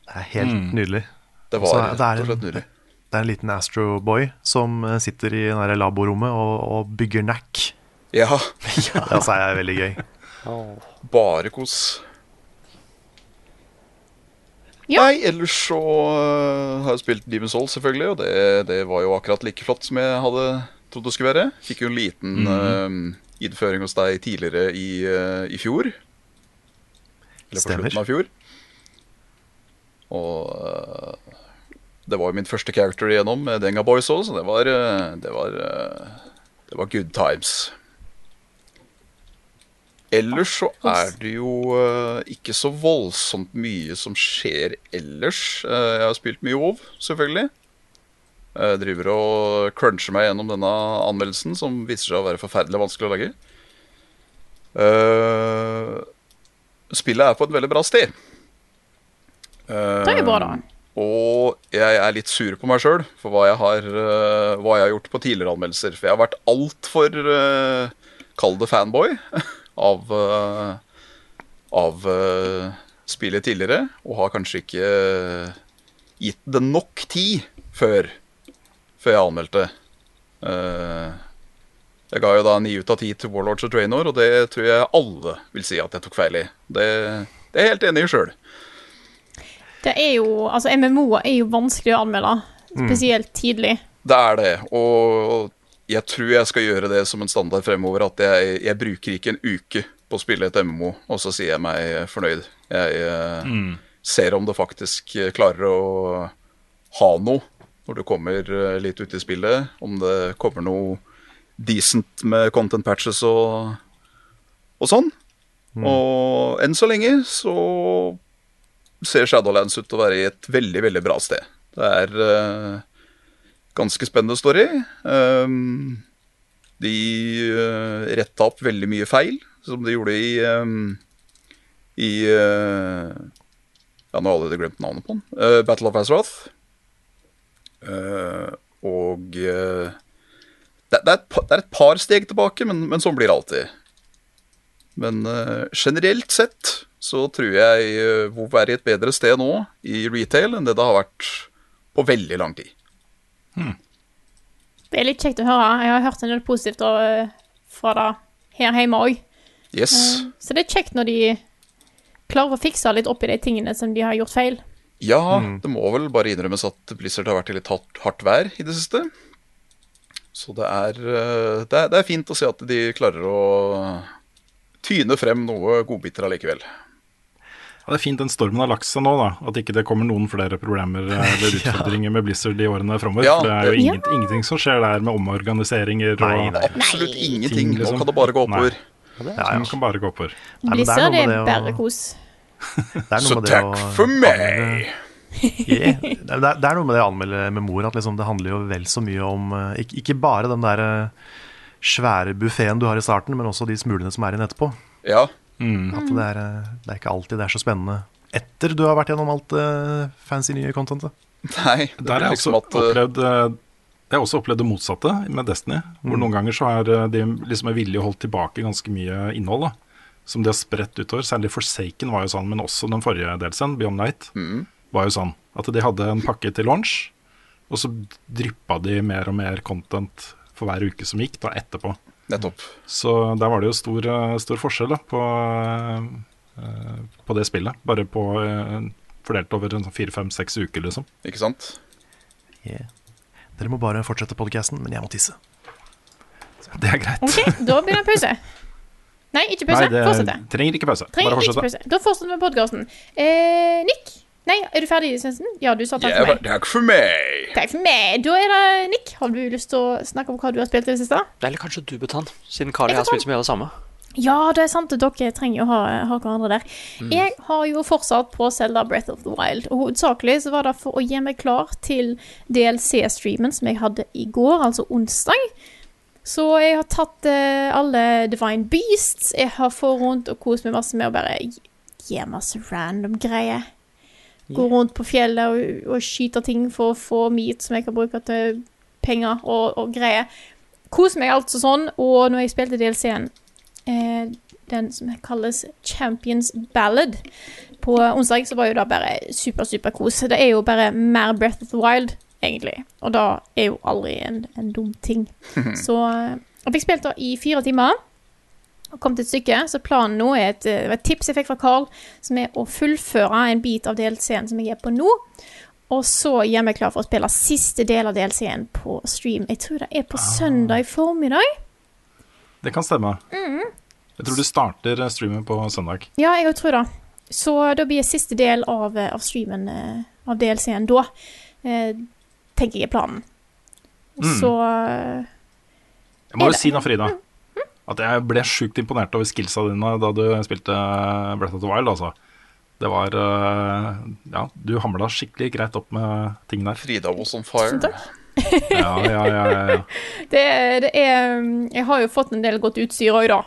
Det er helt nydelig. Det var var det er rett og slett nydelig. Det er en liten Astro-boy som eh, sitter i det laborommet og, og bygger Nack. Ja, Det altså er veldig gøy. bare kos. Ja. Nei, ellers så øh, har jeg spilt Demon's Souls, selvfølgelig, og det, det var jo akkurat like flott som jeg hadde trodd det skulle være. Fikk jo en liten øh, innføring hos deg tidligere i, uh, i fjor. Eller på Stemmer. slutten av fjor. Og uh, det var jo min første character igjennom med Denga Boys òg, så det var, det var Det var good times. Ellers så er det jo uh, ikke så voldsomt mye som skjer ellers. Uh, jeg har spilt mye WoW, selvfølgelig. Jeg driver og cruncher meg gjennom denne anmeldelsen, som viser seg å være forferdelig vanskelig å lage. Uh, spillet er på et veldig bra sted. Eh, Det er bra, da. Og jeg er litt sur på meg sjøl for hva jeg, har, eh, hva jeg har gjort på tidligere anmeldelser. For jeg har vært altfor uh, Kall det fanboy av, eh, av eh, spillet tidligere. Og har kanskje ikke eh, gitt det nok tid før, før jeg anmeldte. Eh, jeg ga jo da ni ut av ti til Warlords of Draenor, og det tror jeg alle vil si at jeg tok feil i. Det, det er jeg helt enig i sjøl. Det er jo Altså, MMO-er er jo vanskelig å anmelde, spesielt tidlig. Det er det, og jeg tror jeg skal gjøre det som en standard fremover. At jeg, jeg bruker ikke en uke på å spille et MMO, og så sier jeg meg fornøyd. Jeg mm. ser om det faktisk eh, klarer å ha noe når du kommer eh, litt ut i spillet. Om det kommer noe decent med content patches og, og sånn. Og enn så lenge så ser Shadowlands ut til å være i et veldig, veldig bra sted. Det er eh, ganske spennende story. Um, de uh, retta opp veldig mye feil, som de gjorde i um, I uh, Ja, nå har jeg allerede glemt navnet på den. Uh, Battle of Azeroth. Uh, og det, er et, det er et par steg tilbake, men, men sånn blir det alltid. Men generelt sett så tror jeg WoW er i et bedre sted nå i retail enn det det har vært på veldig lang tid. Det er litt kjekt å høre. Jeg har hørt en del positivt fra det her hjemme òg. Yes. Så det er kjekt når de klarer å fikse litt opp i de tingene som de har gjort feil. Ja, det må vel bare innrømmes at Blizzard har vært i litt hardt, hardt vær i det siste. Så det er, eh, det, er, det er fint å se at de klarer å tyne frem noe godbiter allikevel. Ja, det er fint den stormen har lagt seg nå, da. At ikke det kommer noen flere problemer eh, eller utfordringer med Blizzard i årene framover. Ja, det er jo det- ja. ingenting som skjer der med omorganiseringer og Nei, nei. Absolutt ingenting. Liksom. Nå kan det bare gå oppover. Ja, ja. Ting kan bare gå oppover. men er Blizzard er bare kos. Det er Så takk å for meg! Yeah. Det, er, det er noe med det å anmelde mor at liksom det handler jo vel så mye om eh, ikke, ikke bare den der eh, svære buffeen du har i starten, men også de smulene som er igjen etterpå. Ja, At det er, eh, det er ikke alltid det er så spennende etter du har vært gjennom alt uh, fancy nye contentet. nei. Det Der har blir jeg liksom også at eh, opplevd Jeg har også opplevd det motsatte med Destiny. Hvor noen ganger så har eh, de liksom er villige holdt tilbake ganske mye innhold. da Som de har spredt utover. Særlig Forsaken var jo sånn, men også den forrige delsen, Beyond Night, var jo sånn. At de hadde en pakke til launch, og så dryppa de mer og mer content for hver uke som gikk, da etterpå. Nettopp. Så der var det jo stor, eh, stor forskjell da, på, eh, på det spillet. Bare på eh, fordelt over sånn fire, fem, seks uker, liksom. Ikke sant? Yeah. Dere må bare fortsette podcasten, men jeg må tisse. Det er greit. OK, da blir det en pause. Nei, ikke pause. Nei, det Fortsett. trenger ikke pause. Trenger Bare ikke fortsette. pause. Da fortsetter vi podkasten. Eh, Nick? Nei, er du ferdig, Svendsen? Ja, du sa takk yeah, for meg. takk for meg! Takk for meg. Da er det Nick. Har du lyst til å snakke om hva du har spilt i det siste? Eller kanskje du, Butan, siden Kari har spilt så mye av det samme. Ja, det er sant dere trenger å ha, ha hverandre der. Jeg har jo fortsatt på Zelda Breath of the Wild, og hovedsakelig så var det for å gi meg klar til DLC-streamen som jeg hadde i går, altså onsdag. Så jeg har tatt eh, alle Divine Beasts, jeg har fått rundt og kost meg masse med å bare gi masse random greier. Gå rundt på fjellet og, og skyte ting for å få meat som jeg kan bruke til penger og, og greier. Kos meg altså sånn, og når jeg spilte DLC-en, eh, den som kalles Champions Ballad, på onsdag, så var jo det bare super, super kos. Det er jo bare mer Breath of the Wild, egentlig. Og da er jo aldri en, en dum ting. Så eh, jeg fikk spilt det i fire timer. Og kom til et stykke, så planen nå er et, et tips jeg fikk fra Carl, som er å fullføre en bit av DLC-en som jeg er på nå. Og så gjør meg klar for å spille siste del av DLC-en på stream. Jeg tror det er på søndag formiddag. Det kan stemme. Jeg tror du starter eh, streamen på søndag. Ja, jeg tror det. Så da blir siste del av, eh, av streamen eh, av DLC-en da. Eh, tenker jeg er planen. Mm. så eh, Jeg må jo si noe, Frida, at jeg ble sjukt imponert over skillsa dine da du spilte Breath of the Wild, altså. Det var eh, Ja, du hamla skikkelig greit opp med ting der. Frida was on fire. Tusen takk. Ja, ja, ja, ja, ja. det, det er Jeg har jo fått en del godt utstyr òg, da.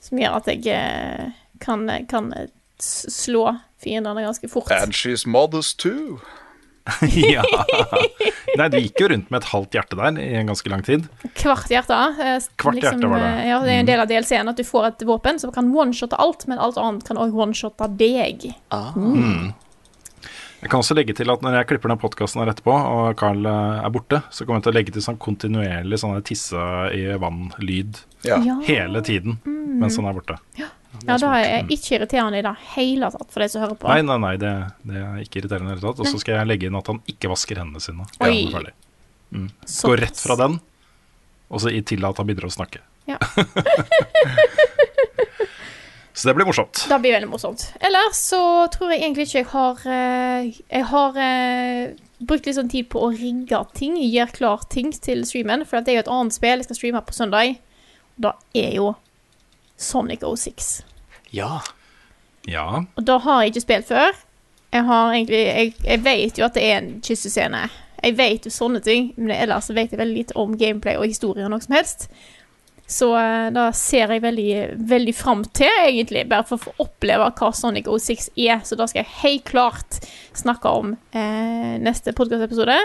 Som gjør at jeg eh, kan, kan slå fiendene ganske fort. And she's modest too. ja. Nei, du gikk jo rundt med et halvt hjerte der i en ganske lang tid. Kvart hjerte. eh, Kvart Kvart hjerte var det. eh, Ja, det er en del av DLC-en at du får et våpen som kan one-shotte alt, men alt annet kan òg one-shotte deg. Ah. Jeg kan også legge til at når jeg klipper ned podkasten her etterpå, og Carl eh, er borte, så kommer jeg til å legge til sånn kontinuerlig sånn tisse i vann-lyd Ja. Ja. hele tiden mens han er borte. Ja, da er jeg ikke irriterende i det hele tatt for de som hører på. Nei, nei, nei, det, det er ikke irriterende i det hele tatt. Og så skal jeg legge inn at han ikke vasker hendene sine. Oi. Ja. Mm. Gå rett fra den, og så i- til at han begynner å snakke. Ja. så det blir morsomt. Det blir veldig morsomt. Ellers så tror jeg egentlig ikke jeg har eh, Jeg har eh, brukt litt sånn tid på å rigge ting, gjøre klar ting til streamen. For det er jo et annet spill jeg skal streame på søndag. Og det er jo Sonic 06. Ja. Ja. Og da har jeg ikke spilt før. Jeg har egentlig Jeg, jeg vet jo at det er en kyssescene. Jeg vet jo sånne ting, men ellers vet jeg veldig lite om gameplay og historie og noe som helst. Så uh, da ser jeg veldig, veldig fram til, egentlig, bare for å få oppleve hva Sonic 06 er. Så da skal jeg helt klart snakke om eh, neste podkastepisode.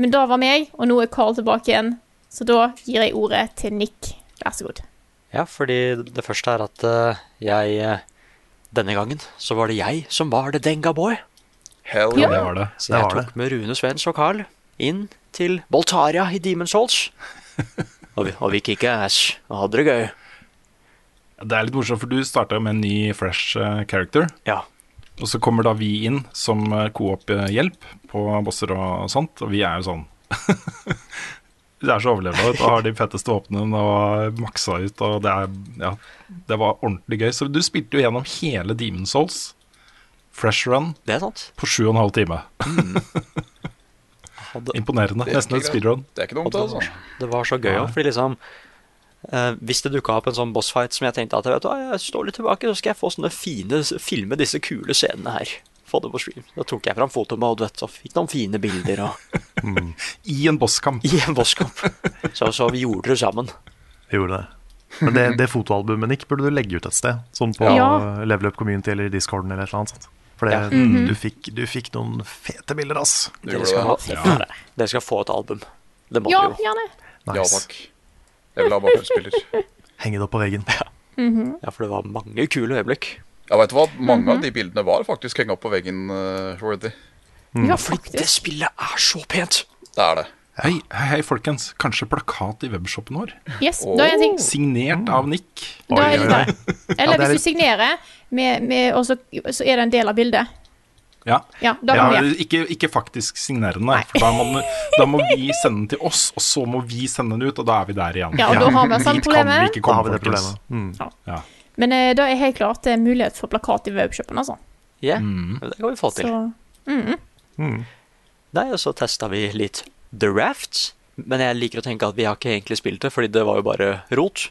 Men da var meg, og nå er Carl tilbake igjen. Så da gir jeg ordet til Nick. Vær så god. Ja, fordi det første er at eh, jeg eh, Denne gangen så var det jeg som var det Denga boy. Hell Ja. Det var det. Så Det jeg var tok med Rune Svens og Carl inn til Boltaria i Demon's Souls. og, vi, og vi kicka ass og hadde det gøy. Det er litt morsomt, for du starta med en ny fresh eh, character. Ja. Og så kommer da vi inn som co-op-hjelp på bosser og sånt, og vi er jo sånn Det er så overlevende og har de fetteste våpnene og maksa ut, og det er Ja, det var ordentlig gøy. Så du spilte jo gjennom hele Demon Souls, fresh run, Det er sant. på sju og en halv time. Hadde, Imponerende. Er Nesten et speedrun. Det er ikke dumt, altså. det var så gøy òg, fordi liksom eh, Hvis det dukka opp en sånn bossfight som jeg tenkte at vet jeg står litt tilbake, så skal jeg få sånne fine filme disse kule scenene her. Få det på stream. Da tok jeg fram fotomode vet du, og fikk noen fine bilder og, I en bosskamp. i en bosskamp. Så, så vi gjorde det sammen. Vi gjorde det. Men det, det fotoalbumet Nick, burde du legge ut et sted. Sånn på Ja. Level Up Community eller Discorden eller et eller annet. sånt. For det, Ja. du, fikk, du fikk noen fete bilder, ass. Du Dere skal, det. ha, Ja. dere skal få et album. Det må Ja, dere jo. gjerne. Ja Nice. takk. Jeg vil ha bakgrunnsspiller. Henge det opp på veggen. Ja, for det var mange kule øyeblikk. Ja, vet du hva? Mange av de bildene var faktisk hengt opp på veggen. Uh, mm. Ja, Fordi det spillet er så pent. Det er det. Hei, hei, hei, folkens. Kanskje plakat i webshoppen vår? Yes, da er en ting. Signert av Nick. Da er Oi, det oi. Ja, Eller det er hvis du signerer, med, med, og så, så er det en del av bildet. Ja. Ja, da Ja, ikke, ikke faktisk signerende, for da må, da må vi sende den til oss, og så må vi sende den ut, og da er vi der igjen. Ja, og da har vi Dit samme kan vi problemet. ikke Da har vi det problemet. Mm. Men eh, da er helt klart det er mulighet for plakat i webshopen, altså. Ja, Mm. det kan vi få til. Så Mm. Nei, og så testa vi litt The Raft. Men jeg liker å tenke at vi har ikke egentlig spilt det, fordi det var jo bare rot.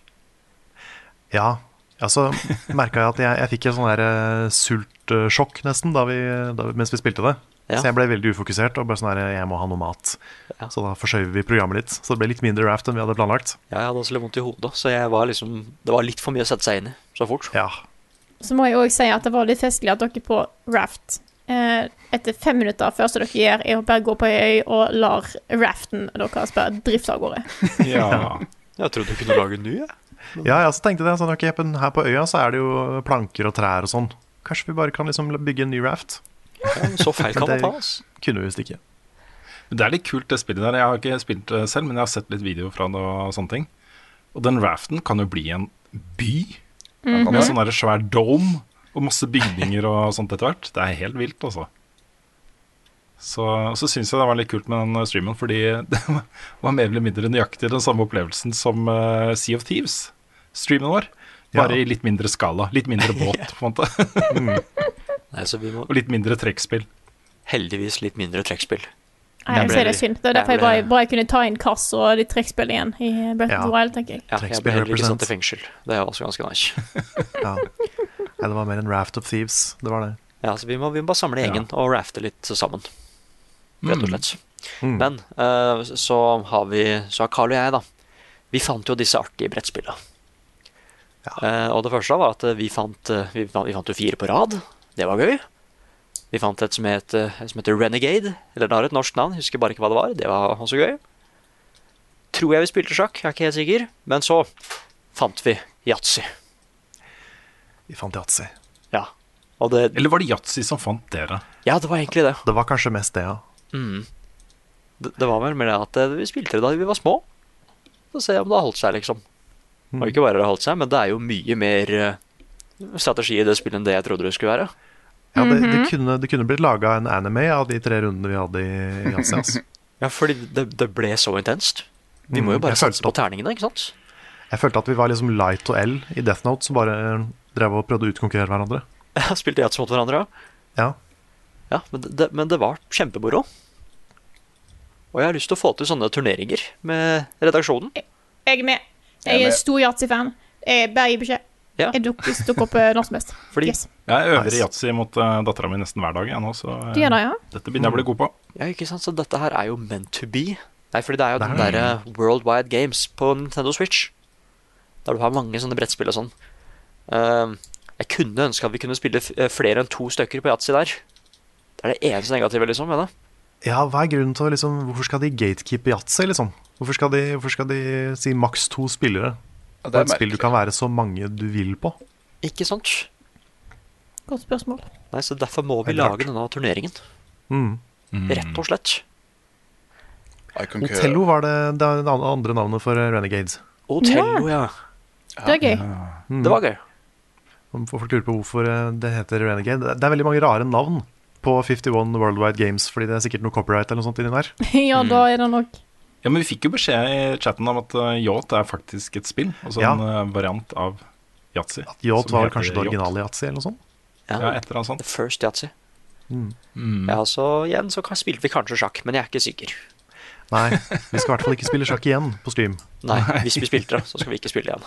Ja, altså merka jeg at jeg, jeg fikk en sånn der eh, sultsjokk nesten da vi, da, mens vi spilte det. Ja. Så jeg ble veldig ufokusert og bare sånn her, jeg må ha noe mat. Ja. Så da forskjøv vi programmet litt. Så det ble litt mindre raft enn vi hadde planlagt. Ja, jeg hadde også litt vondt i hodet, så jeg var liksom, det var litt for mye å sette seg inn i så fort. Ja, Så må jeg òg si at det var litt festlig at dere på Raft eh, etter fem minutter første dere gjør, er å bare gå på ei øy og lar raften deres bare drifte av gårde. Ja. Jeg trodde du kunne lage en ny, jeg. Ja, jeg også tenkte det. Sånn, okay, her på øya så er det jo planker og trær og sånn. Kanskje vi bare kan liksom bygge en ny raft? Så feil kan man Det ta, altså. kunne vi visst ikke. Det er litt kult, det spillet der. Jeg har ikke spilt det selv, men jeg har sett litt video fra det og sånne ting. Og den raften kan jo bli en by. Med en sånn der svær dome og masse bygninger og sånt etter hvert. Det er helt vilt, altså. Så, så syns jeg det var litt kult med den streamen, fordi det var mer eller mindre nøyaktig den samme opplevelsen som uh, Sea of Thieves, streamen vår. Bare Ja. i litt mindre skala. Litt mindre båt, på en måte. Nei, så vi må Og litt mindre trekkspill. heldigvis litt mindre trekkspill. Nei, Jeg ser det er synd. Det er derfor jeg bare, bare kunne ta inn kass og litt trekkspill igjen i Breath of the Ja. Wild, tenker jeg. Ja, jeg ble heller ikke satt i fengsel. Det er også ganske nice. Ja. ja, det var mer en raft of thieves. Det var det. Ja, så vi må, vi må bare samle gjengen og rafte litt sammen. Rett og slett. Mm. Men uh, så har vi Så har Carl og jeg, da. Vi fant jo disse artige brettspillene. Uh, og det første var at vi fant, eh, vi fant, vi fant jo fire på rad. Det var gøy. Vi fant et som, het, eh, som heter Renegade. Eller det har et norsk navn, husker bare ikke hva det var. Det var også gøy. Tror jeg vi spilte sjakk, jeg er ikke helt sikker. Men så fant vi yatzy. Vi fant yatzy. Ja. Det, Eller var det yatzy som fant dere? ja, det var egentlig det. Det var kanskje mest det, ja. Mm. Det, det var vel mer det at eh, vi spilte det da vi var små. Få se om det har holdt seg, liksom. Og ikke bare det har holdt seg, men det er jo mye mer eh, strategi i det spillet enn det jeg trodde det skulle være. Ja det, det, kunne, det kunne blitt laga en anime av de tre rundene vi hadde i yatzy. Altså. Ja, fordi det, det ble så intenst. Vi må jo Mm, bare satse på terningene, ikke sant? Jeg følte at vi var liksom Light og L i Death Note, som bare drev og prøvde å utkonkurrere hverandre. Ja, Spilte yatzy mot hverandre, ja. Ja. men, det, men det var kjempemoro. Og jeg har lyst til å få til sånne turneringer med redaksjonen. Jeg er med. Jeg er stor yatzy-fan. Jeg Bare gi beskjed. Ja. Jeg dukker, dukker opp eh, når som helst. Fordi Yes. Jeg øver i Nice. yatzy mot uh, dattera mi nesten hver dag, jeg nå, så uh, Du gjør det, ja? dette begynner jeg å bli god på. Ja, ikke sant? Så dette her er jo meant to be. Nei, fordi det er jo Det den derre derre Worldwide Games på Nintendo Switch. Der du har mange sånne brettspill og sånn. Uh, jeg kunne ønske at vi kunne spille f- eh, flere enn to stykker på yatzy der. Det er det eneste negative, liksom, med det. Ja, hva er grunnen til å liksom Hvorfor skal de gatekeepe yatzy, liksom? Hvorfor skal de, hvorfor skal de si maks to spillere? Ja, Det er et spill du kan være så mange du vil på. Ikke sant? Godt spørsmål. Nei, så Derfor må vi lage denne turneringen. Mm. Rett og slett. Otello var det, det andre navnet for eh, Renegades. Otello, ja. Det er gøy. Mm. Det var gøy. Folk lurer på hvorfor eh, det heter Renegade Det er veldig mange rare navn på 51 Worldwide Games, fordi det er sikkert noe copyright eller noe sånt inni der. ja, da er det nok Ja, men vi fikk jo beskjed i chatten om at uh, yacht er faktisk et spill. Altså Ja. en eh, variant av yatzy. Yacht som var kanskje det originale yatzy eller noe sånt? Ja, Ja, et eller annet sånt. The First Yatzy. Mm. Mm. Ja, så igjen så kan- spilte vi kanskje sjakk, men jeg er ikke sikker. Nei, vi skal i hvert fall ikke spille sjakk igjen på stream. Nei, hvis vi spilte det, så skal vi ikke spille igjen.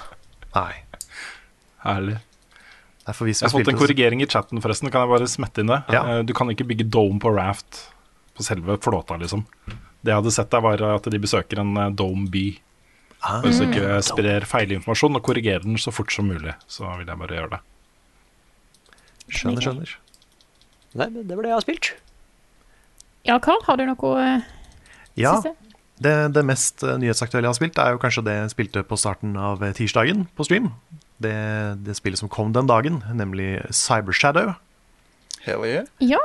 Nei. Herlig. Jeg vi har fått en korrigering i chatten, forresten. Kan jeg bare smette inn det? Ja. Eh, Du kan ikke bygge dome på raft på selve flåta, liksom. Det jeg hadde sett der, var at de besøker en eh, dome by. ah, Hvis du ikke sprer feilinformasjon og korrigerer den så fort som mulig, så vil jeg bare gjøre det. Skjønner, skjønner. Nei, men det var det jeg har spilt. Ja, Carl, har du noe eh, Ja, det, det mest eh, nyhetsaktuelle jeg har spilt, er jo kanskje det jeg spilte på starten av tirsdagen på stream. Det, det spillet som kom den dagen, nemlig Cybershadow. Hell yeah. Ja.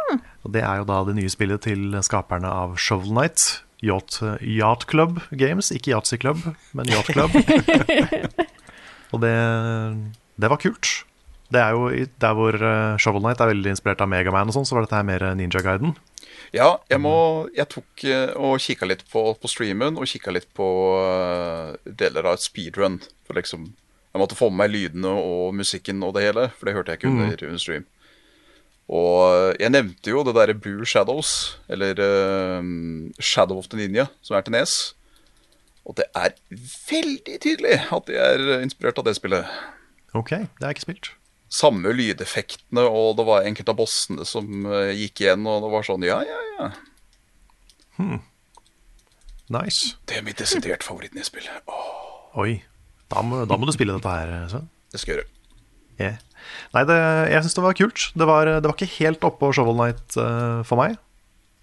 Og det er jo da det nye spillet til skaperne av Shovel Knight. Yacht, Yacht Club Games, ikke Yatzy Club, men Yacht Club. og det, det var kult. Det er jo der hvor eh, Shovel Knight er veldig inspirert av Megaman og sånn, så var dette her mer Ninja Guiden. Ja, jeg må Jeg tok eh, og kikka litt på, på streamen, og kikka litt på eh, deler av et speedrun. For liksom Jeg måtte få med meg lydene og musikken og det hele, for det hørte jeg ikke under, under stream. Og jeg nevnte jo det derre Blue Shadows, eller uh, Shadow of the Ninja, som er til Nes. Og det er veldig tydelig at de er inspirert av det spillet. Ok, det jeg ikke spilt. Samme lydeffektene, og det var enkelte av bossene som eh, gikk igjen, og det var sånn ja, ja, ja. Hmm. Nice. Det er mitt desidert favorittnedspill. Oh. Oi. Da må, da må du spille dette her, Sven. det skal jeg gjøre. Yeah. Nei, det, jeg syns det var kult. Det var, det var ikke helt oppå Shovel Night uh, for meg.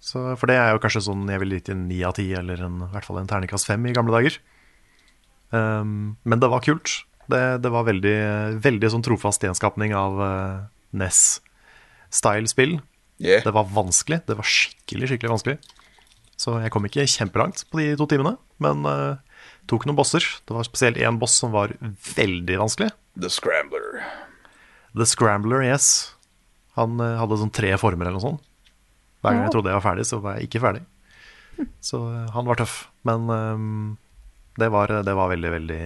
Så, for det er jo kanskje sånn jeg ville gitt en ni av ti, eller en, i hvert fall en terningkast fem i gamle dager. Um, men det var kult. Det, det var veldig, veldig sånn trofast gjenskapning av uh, NES-style-spill. Yeah. Det var vanskelig. Det var skikkelig, skikkelig vanskelig. Så jeg kom ikke kjempelangt på de to timene, men uh, tok noen bosser. Det var spesielt én boss som var veldig vanskelig. The Scrambler. The Scrambler, yes. Han uh, hadde sånn tre former eller noe sånt. Hver gang jeg trodde jeg var ferdig, så var jeg ikke ferdig. Så uh, han var tøff. Men um, det, var, det var veldig, veldig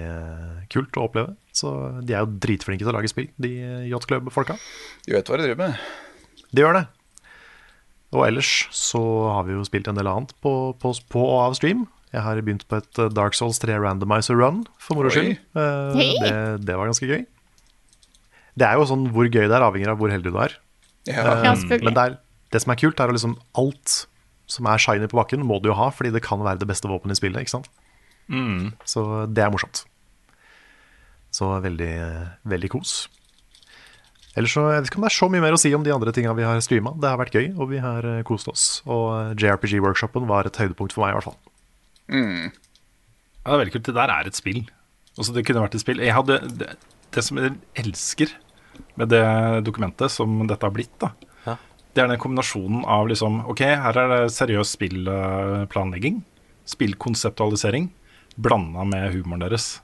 kult å oppleve. Så de er jo dritflinke til å lage spill, de Yacht Club-folka. De vet hva de driver med. De gjør det. Og ellers så har vi jo spilt en del annet på, på, på og av stream. Jeg har begynt på et Dark Souls 3 Randomizer Run, for moro skyld. Uh, det, det, var ganske gøy. Det er jo sånn hvor gøy det er, avhenger av hvor heldig du er. Ja. Uh, ja, men det, er, det, som er kult, er at liksom alt som er shiny på bakken, må du jo ha, fordi det kan være det beste våpenet i spillet. ikke sant? Mm. Så det er morsomt. Så veldig, veldig kos. Ellers så, Jeg vet ikke om det er så mye mer å si om de andre tinga vi har streama. Det har vært gøy, og vi har kost oss. Og JRPG-workshopen var et høydepunkt for meg, i hvert fall. Mm. Ja, det er veldig kult. Det der er et spill. Også det kunne vært et spill. Jeg hadde, det, det som jeg elsker med det dokumentet som dette har blitt, da, ja. det er den kombinasjonen av liksom Ok, her er det seriøs spillplanlegging, spillkonseptualisering, blanda med humoren deres.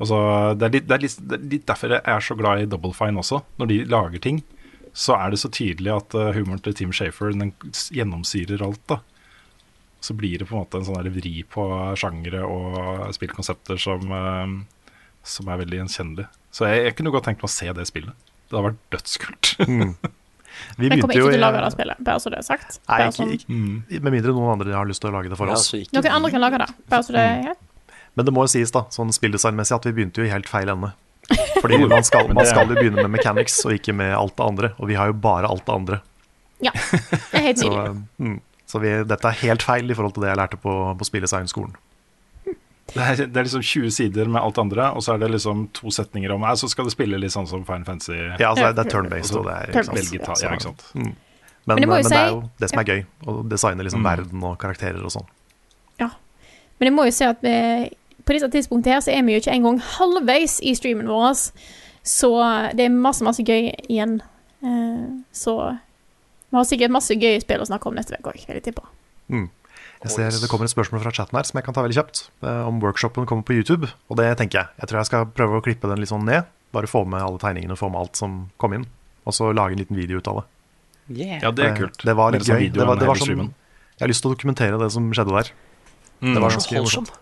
Altså, det, er litt, det, er litt, det, er litt, derfor jeg er så glad i Double Fine også. Når de lager ting, så er det så tydelig at uh, humoren til Tim Shafer den gjennomsyrer alt. da Så blir det på en måte en sånn vri på sjangere og spillkonsepter som, uh, som er veldig gjenkjennelig. Så jeg, jeg, kunne godt tenkt meg å se det spillet. Det hadde vært dødskult. mm. Vi jeg kommer ikke til å lage det spillet, bare så det er sagt. Nei, ikke, ikke, mm. Med mindre noen andre har lyst til å lage det for oss. Ja, Noen andre kan lage det, bare så det er greit. Men det må jo sies, da, sånn spilldesignmessig, at vi begynte jo i helt feil ende. Fordi man skal, man skal jo begynne med mechanics og ikke med alt det andre. Og vi har jo bare alt det andre. Ja, det er helt nydelig. Så, mm, så vi, dette er helt feil i forhold til det jeg lærte på, på spilldesignskolen. Det er, det er, liksom 20 sider med alt andre, og så er det liksom to setninger om Så skal det spille litt sånn som Fine Fancy. Ja, altså, det er turn-based. Og det er, ja, ja, ikke sant. Mm. Men, men, det, men det, er jo det som er gøy, å designe liksom mm. verden og karakterer og sånn. Ja. Men jeg må jo si at vi, på dette tidspunktet her så er vi jo ikke engang halvveis i streamen vår. Så det er masse, masse gøy igjen. Så vi har sikkert masse gøye spill å snakke om neste uke òg, vil jeg tippe. Mm. Jeg ser Det kommer et spørsmål fra chatten her som jeg kan ta veldig kjapt. Om workshopen kommer på YouTube. Og det tenker jeg. Jeg tror jeg skal prøve å klippe den litt sånn ned. Bare få med alle tegningene, få med alt som kom inn. Og så lage en liten video ut av det. Yeah. Ja, det er kult. Det, det var litt gøy. Det var, det var sånn, jeg har lyst til å dokumentere det som skjedde der. Mm. Det var så holdsomt.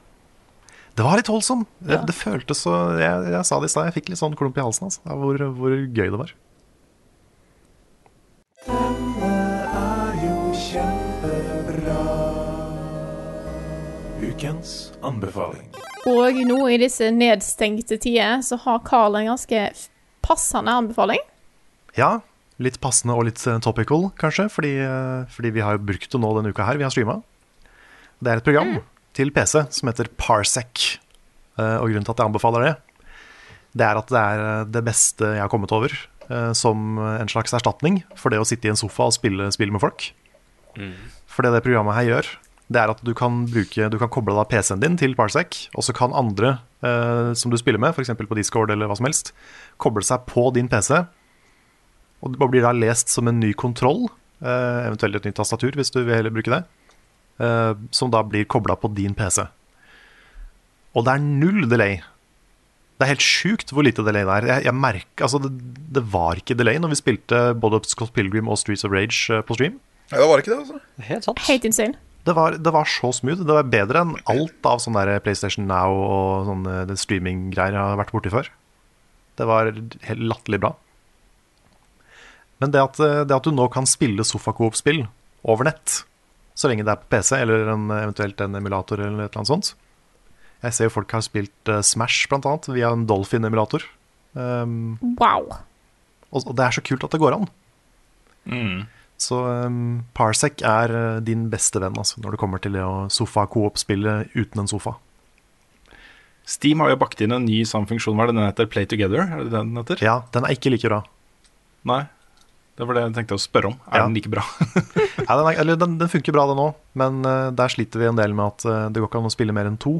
Det var litt holdsom. Ja. Det, det, føltes så Jeg, jeg sa det i stad, jeg fikk litt sånn klump i halsen altså, av hvor, hvor gøy det var. Ukens anbefaling. Og nå i disse nedstengte tider så har Carl en ganske passende anbefaling. Ja, litt passende og litt topical, kanskje, fordi, fordi vi har jo brukt det nå denne uka her. Vi har streama. Det er et program mm. til PC som heter Parsec. Og grunnen til at jeg anbefaler det, det er at det er det beste jeg har kommet over som en slags erstatning for det å sitte i en sofa og spille spill med folk. Mm. For det det programmet her gjør, det er at du kan, bruke, du kan koble da PC-en din til Parsec, og så kan andre eh, som du spiller med, f.eks. på Discord eller hva som helst, koble seg på din PC. Og det blir da lest som en ny kontroll, eh, eventuelt et nytt tastatur hvis du vil heller bruke det, eh, som da blir kobla på din PC. Og det er null delay. Det er helt sjukt hvor lite delay det er. Jeg, jeg merker, altså det, det, var ikke delay når vi spilte både Scott Pilgrim og Streets of Rage på stream. Ja, det var ikke det, altså. Helt sant. Helt insane. Det var, det var, så smooth. Det var bedre enn alt av sånn der PlayStation Now og sånne streaminggreier jeg har vært borti før. Det var helt latterlig bra. Men det at, det at, du nå kan spille sofacoop-spill over nett, så lenge det er på PC eller en, eventuelt en emulator eller et eller annet sånt Jeg ser jo folk har spilt uh, Smash blant annet via en Dolphin-emulator. Um, wow. Og, og, det er så kult at det går an. Mm. Så um, Parsec er uh, din beste venn altså, når det kommer til det å sofa-coop-spille uten en sofa. Steam har jo bakt inn en ny samfunksjon funksjon. Hva er det den heter? Play Together? Er det den heter? Ja, den er ikke like bra. Nei. Det var det jeg tenkte å spørre om. Er Ja. den like bra? Ja, den, er, eller, den, den funker bra, den òg, men uh, der sliter vi en del med at uh, det går ikke an å spille mer enn to.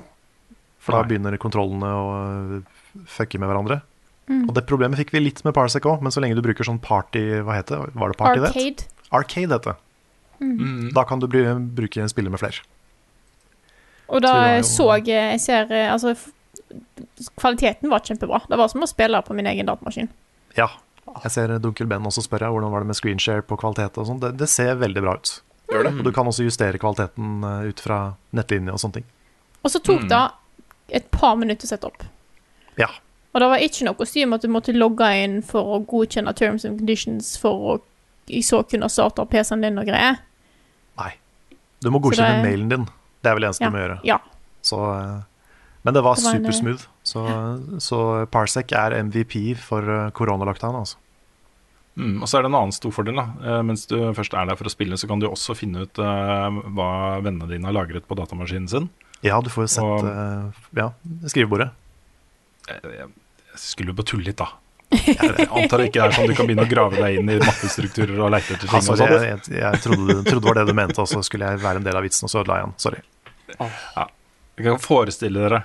For da begynner kontrollene å uh, fucke med hverandre. Mm. Og det problemet fikk vi litt med Parsec òg, men så lenge du bruker sånn party Hva heter det? Var det party det? Arcade. Heter det. Mm. Da kan du bli, bruke spillet med flere. Og da Så jo- så jeg Jeg ser eh, Altså, kvaliteten var kjempebra. Det var som å spille på min egen datamaskin. Ja. Jeg ser Dunkel Ben også spør jeg, hvordan var det med screenshare på kvalitet og sånn. Det, det ser veldig bra ut. Gjør det? Og du kan også justere kvaliteten eh, ut fra nettlinje og sånne ting. Og så tok det et par minutter å sette opp. Ja. Og det var ikke noe styr med at du måtte logge inn for å godkjenne terms and conditions for å så kunne starte opp PC-en din og greier. Nei. Du må godkjenne det mailen din. Det er vel det eneste Ja. du må gjøre. Ja. Så, eh, men det var, var supersmooth. en, eh, supersmooth. Så, så Parsec er MVP for eh, koronalockdown, altså. Mm, og så er det en annen stor fordel. da Mens du først er der for å spille, så kan du også finne ut uh, hva vennene dine har lagret på datamaskinen sin. Ja, du får jo sett Og- uh, ja, skrivebordet. Jeg, jeg, jeg skulle jo bare tulle litt, da. Jeg antar det ikke er sånn du kan begynne å grave deg inn i mappestrukturer og leite etter ting. Altså, og sånn. jeg, jeg, jeg trodde, trodde det var det du mente, og så skulle jeg være en del av vitsen, og så ødela jeg den. Sorry. Ja. Jeg kan forestille dere,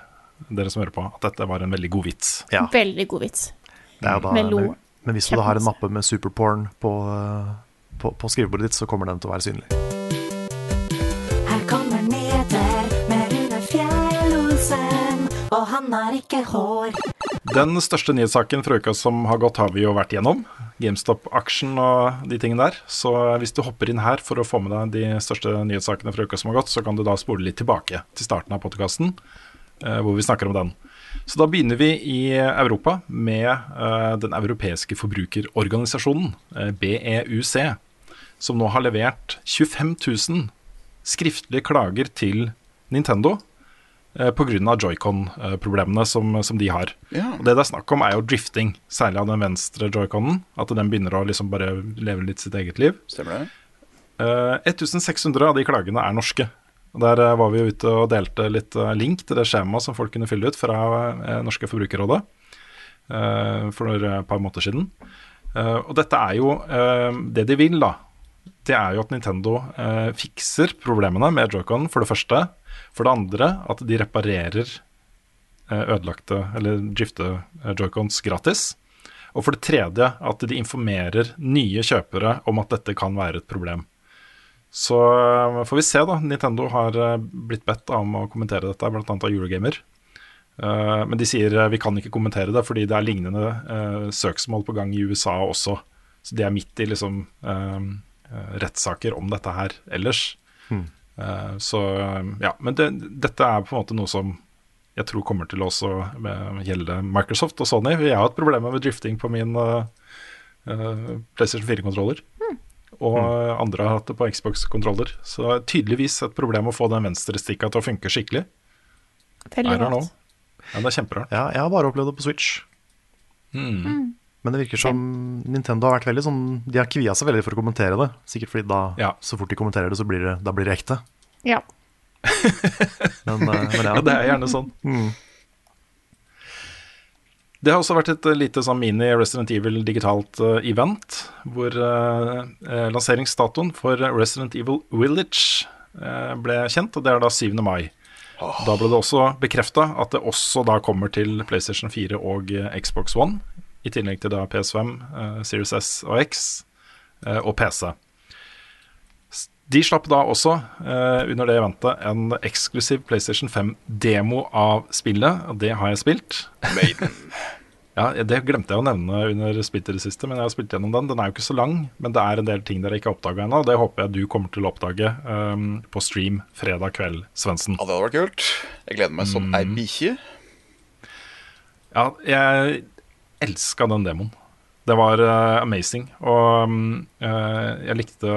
dere som hører på, at dette var en veldig god vits. Ja, Veldig god vits. det er da, Men lo men, hvis du da har en mappe med superporn på, eh, på, på skrivebordet ditt, så kommer den til å være synlig. Her kommer og han har ikke hår. Den største nyhetssaken fra uka som har gått, har vi jo vært gjennom. GameStop-aksjen og de tingene der. Så hvis du hopper inn her for å få med deg de største nyhetssakene fra uka som har gått, så kan du da spole litt tilbake til starten av podkasten, hvor vi snakker om den. Så da begynner vi i Europa med eh, den europeiske forbrukerorganisasjonen, eh, BEUC, som nå har levert 25 000 skriftlige klager til Nintendo eh, pga. joycon-problemene som, som de har. Ja. Og Det det er snakk om, er jo drifting, særlig av den venstre joyconen. At den begynner å liksom bare leve litt sitt eget liv. Stemmer det? Uh, 1600 av de klagene er norske. Der eh, var vi ute og delte litt eh, link til det skjemaet som folk kunne fylle ut fra eh, Norske Forbrukerrådet uh, for et par måneder siden. Uh, og dette er jo eh, Det de vil, da, det er jo at Nintendo eh, fikser problemene med joyconen, for det første. For det andre at de reparerer eh, ødelagte eller drifte eh, joycons gratis. Og for det tredje at de informerer nye kjøpere om at dette kan være et problem. Så eh, får vi se, da. Nintendo har blitt bedt om å kommentere dette, bl.a. av Eurogamer. Men de sier vi kan ikke kommentere det fordi det er lignende søksmål på gang i USA også. Så de er midt i liksom rettssaker om dette her ellers. Eh, Så eh, ja, men det, dette er på en måte noe som jeg tror kommer til å også eh, gjelde Microsoft og Sony. Jeg har hatt problemer med drifting på min eh, eh, PlayStation 4-kontroller. Og mm. andre har hatt det på Xbox-kontroller. Så det er tydeligvis et problem å få den venstrestikka til å funke skikkelig. Veldig rart. Ja, det er kjemperart. Ja, jeg har bare opplevd det på Switch. Mm. Men det virker som Nintendo har vært veldig sånn De har kvia seg veldig for å kommentere det. Sikkert fordi da, Ja. så fort de kommenterer det, så blir det, da blir det ekte. Ja. Men, eh, men ja. Ja, det er gjerne sånn. Mm. Det har også vært et eh, lite sånn mini Resident Evil digitalt uh, event, hvor uh, lanseringsdatoen for Resident Evil Village ble kjent, og det er da 7. mai. Da ble det også bekrefta at det også da kommer til PlayStation 4 og Xbox One, i tillegg til da PS5, eh, Series S og X eh, og PC. De slapp da også, eh, under det eventet, en eksklusiv PlayStation 5-demo av spillet, og det har jeg spilt. Maiden. Ja, Det glemte jeg å nevne under spilt i det siste, men jeg har spilt gjennom den. Den er jo ikke så lang, men det er en del ting dere ikke har oppdaga ennå. Det håper jeg du kommer til å oppdage um, på stream fredag kveld, Svendsen. Ja, det hadde vært kult. Jeg gleder meg som ei bikkje. Ja, jeg elska den demoen. Det var uh, amazing. Og um, uh, jeg likte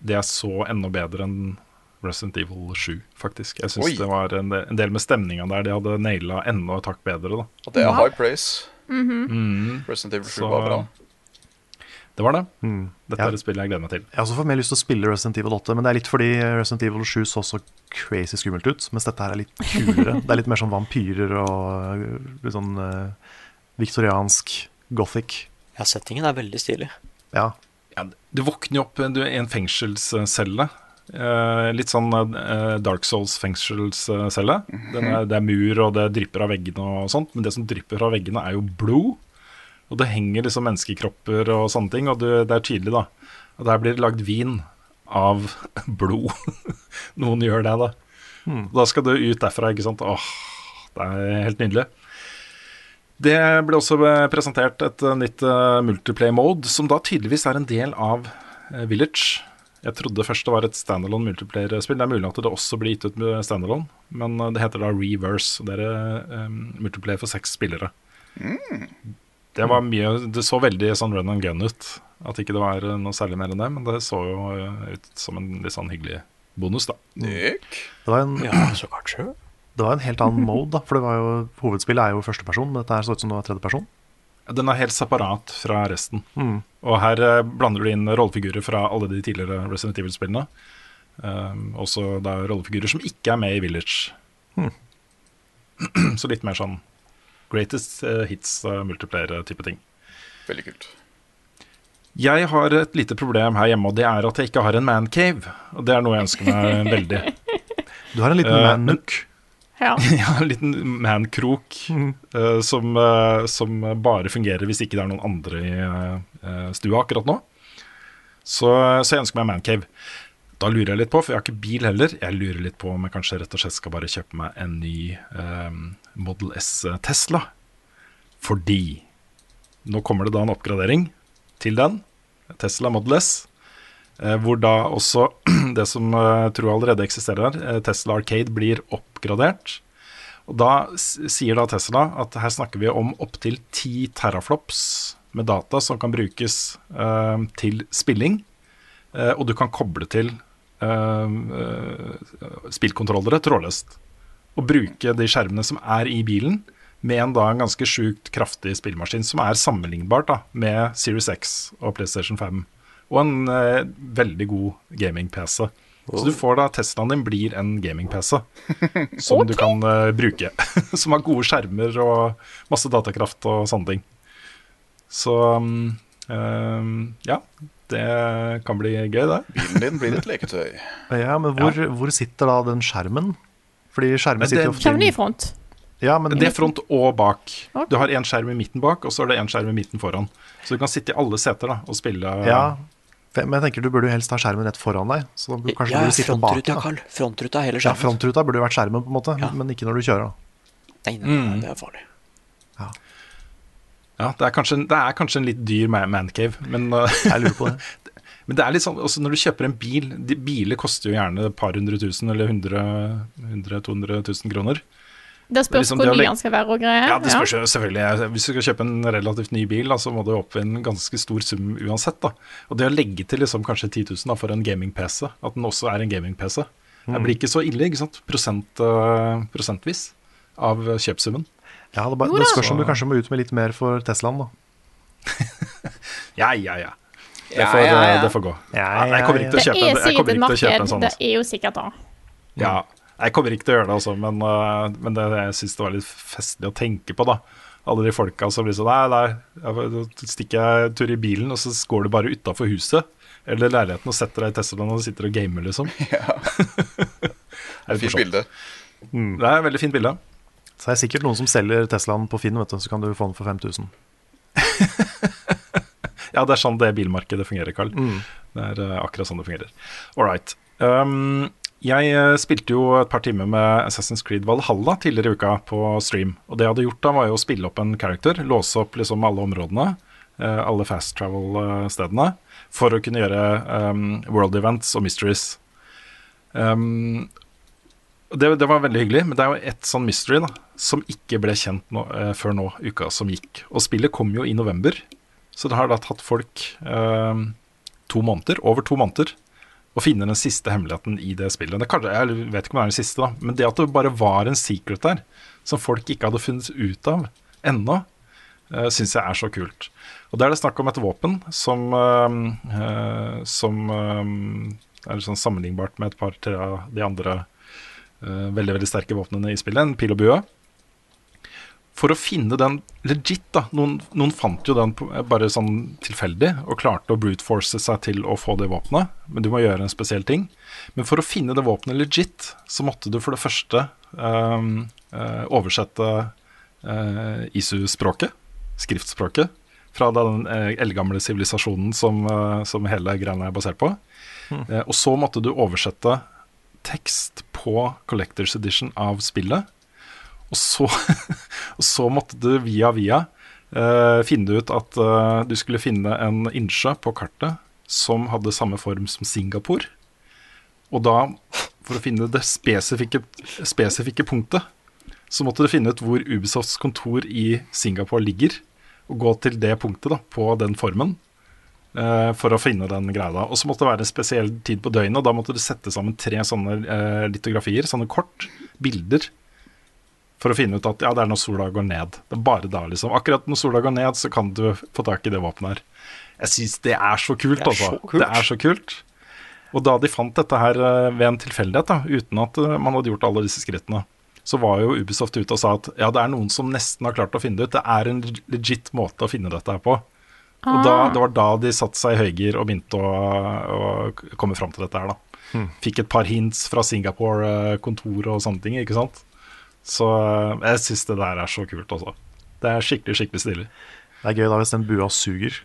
det jeg så enda bedre enn Resident Evil 7, faktisk. Jeg syns det var en del, en del med stemninga der de hadde naila enda et hakk bedre. da At det er high praise. Mm. Resident Evil 7 Så- var bra. Det var det. Mm. Dette Ja. er et spill jeg gleder meg til. Jeg har også fått mer lyst til å spille Resident Evil 8, men det er litt fordi Resident Evil 7 så så crazy skummelt ut, mens dette her er litt kulere. Det er litt mer sånn vampyrer og uh, litt sånn uh, viktoriansk gothic. Ja, settingen er veldig stilig. Ja. Ja, du våkner jo opp du, i en fengselscelle. Eh, litt sånn eh, Dark Souls fengselscelle. Den er, det er mur, og det drypper av veggene og sånt, men det som drypper fra veggene, er jo blod. Og det henger liksom menneskekropper og sånne ting, og det, det er tydelig, da. Og der blir det lagd vin av blod. Noen gjør det, da. Da skal du ut derfra, ikke sant. Åh, det er helt nydelig. Det ble også eh, presentert et eh, nytt multiplay mode, som da tydeligvis er en del av eh, Village. Jeg trodde først det var et standalone multiplayer-spill. Det er mulig at det også blir gitt ut med standalone, men eh, det heter da Reverse. Det er um, multiplayer for seks spillere. Det var mye Det så veldig sånn run and gun ut. At ikke det var eh, noe særlig mer enn det, men det så jo eh, ut som en litt sånn hyggelig bonus, da. Nick? Det var en, Ja, så kanskje. Det var en helt annen mode, da. For det var jo, hovedspillet er jo førsteperson, men dette her så ut som det var tredjeperson. Den er helt separat fra resten. Mm. Og her eh, blander du inn rollefigurer fra alle de tidligere Resident Evil-spillene. Um, også da rollefigurer som ikke er med i Village. Mm. Så litt mer sånn greatest eh, hits uh, multiplier-type ting. Veldig kult. Jeg har et lite problem her hjemme, og det er at jeg ikke har en mancave. Og det er noe jeg ønsker meg veldig. Du har en liten uh, man-nook. Ja. ja en liten man-krok uh, som, uh, som bare fungerer hvis ikke det er noen andre i uh, stua akkurat nå. Så, så jeg ønsker meg mancave. Da lurer jeg litt på, for jeg har ikke bil heller, jeg lurer litt på om jeg kanskje rett og slett skal bare kjøpe meg en ny Model S Tesla. Fordi nå kommer det da en oppgradering til den, Tesla Model S. Eh, hvor da også det som eh, jeg tror allerede eksisterer her, eh, Tesla Arcade, blir oppgradert. Og da sier da Tesla at her snakker vi om opptil 10 teraflops med data som kan brukes eh, til spilling. Eh, og du kan koble til eh, eh, spillkontrollere trådløst. Og bruke de skjermene som er i bilen, med en da en ganske sjukt kraftig spillmaskin som er sammenlignbart da, med Series X og PlayStation 5. Og en eh, veldig god gaming-PC. Så du får da Teslaen din blir en gaming-PC som du kan eh, bruke. som har gode skjermer og masse datakraft og sånne ting. Så um, um, ja, det kan bli gøy, det. Bilen din blir et leketøy. Ja, men hvor, hvor sitter da den skjermen? Fordi skjermen det, sitter ofte Skjermen i front. Ja, men Det er front og bak. Du har én skjerm i midten bak, og så er det én skjerm i midten foran. Så du kan sitte i alle seter da, og spille. ja, men jeg tenker du burde jo helst ha skjermen rett foran deg. Så da kanskje Ja, burde du sitte bak da. Carl. Frontruta er skjermen. Ja, frontruta burde jo vært skjermen, på en måte, Ja. men ikke når du kjører. da. Nei, nei, nei, Mm. det er farlig. Ja, det er kanskje, det er kanskje en litt dyr ma- mancave, men, uh, Jeg lurer på det. men det er litt sånn også når du kjøper en bil de, Biler koster jo gjerne et par hundre tusen eller 100 200 000 kroner. Det spørs liksom hvor ny den skal være og greier. Ja, det spørs jo selvfølgelig. Hvis du skal kjøpe en relativt ny bil, da, så må du opp i en ganske stor sum uansett. da. Og det å legge til liksom kanskje 10 000 da, for en gaming-PC, at den også er en gaming-PC, det blir ikke så ille, ikke sant? Prosent, uh, prosentvis av kjøpsummen. Ja, det, bare, Jo det spørs om du kanskje må ut med litt mer for Teslaen, da. Ja, ja, ja. Det får, ja, ja. Det får gå. Ja, Ja, jeg kommer ikke til å Det kjøpe, er sikkert en sånn. Det altså. er jo sikkert da. Ja, jeg kommer ikke til å gjøre det også, men, uh, men det, jeg syns det var litt festlig å tenke på, da. Alle de folka som blir sånn Nei, nei, stikker jeg en tur i bilen, og så går du bare utafor huset eller leiligheten og setter deg i Teslaen og sitter og gamer, liksom. er Fint bilde. bilde. Det er et veldig fint bilde. Så det er sikkert noen som selger Teslaen på Finn, vet du, så kan du få den for 5000. Ja, det er sånn det bilmarkedet fungerer, Carl. Det er eh, akkurat sånn det fungerer. All right. Um, jeg eh, spilte jo et par timer med Assassin's Creed Valhalla tidligere i uka på stream. Og det jeg hadde gjort da, var jo å spille opp en character, låse opp liksom alle områdene, eh, alle fast travel-stedene, for å kunne gjøre um, world events og mysteries. Um, det, det var veldig hyggelig, men det er jo ett sånn mystery da, som ikke ble kjent nå, eh, før nå, uka som gikk. Og spillet kom jo i november, så det har da tatt folk eh, to måneder, over to måneder, å finne den siste hemmeligheten i det spillet. Det kanskje, jeg vet ikke om det er den siste, da, men det at det bare var en secret der, som folk ikke hadde funnet ut av ennå, uh, syns jeg er så kult. Og Da er det snakk om et våpen som, uh, eh, som uh, er sånn sammenlignbart med et par-tre av de andre uh, veldig veldig sterke våpnene i spillet, en pil og bue. For å finne den legit, da Noen, noen fant jo den bare sånn tilfeldig og klarte å brute force seg til å få det våpenet, men du må gjøre en spesiell ting. Men for å finne det våpenet legit, så måtte du for det første um, uh, oversette uh, ISU-språket, skriftspråket, fra den uh, eldgamle sivilisasjonen som, eh, som hele greiene er basert på. Eh, og så måtte du oversette tekst på Collectors Edition av spillet. Og så, og så måtte du via via eh, finne ut at eh, du skulle finne en innsjø på kartet som hadde samme form som Singapore. Og da, for å finne det spesifikke, spesifikke punktet, så måtte du finne ut hvor Ubisofts kontor i Singapore ligger, og gå til det punktet da, på den formen eh, for å finne den greia. Og så måtte det være en spesiell tid på døgnet, og da måtte du sette sammen tre sånne eh, litografier, sånne kort, bilder, for å finne ut at ja, det er når sola går ned. Det er bare da, liksom. Akkurat når sola går ned, så kan du få tak i det våpenet her. Jeg syns det er så kult, altså. så. Det er så kult. Og da de fant dette her eh, ved en tilfeldighet, da, uten at eh, man hadde gjort alle disse skrittene, så var jo Ubisoft ute og sa at ja, det er noen som nesten har klart å finne det ut. Det er en legit måte å finne dette her på. Og da, det var da de satte seg i høygir og begynte å, å komme fram til dette her, da. Fikk et par hints fra Singapore-kontoret og sånne ting, ikke sant. Så eh, jeg syns det der er så kult, altså. Det er skikkelig, skikkelig stilig. Det er gøy da hvis den bua suger.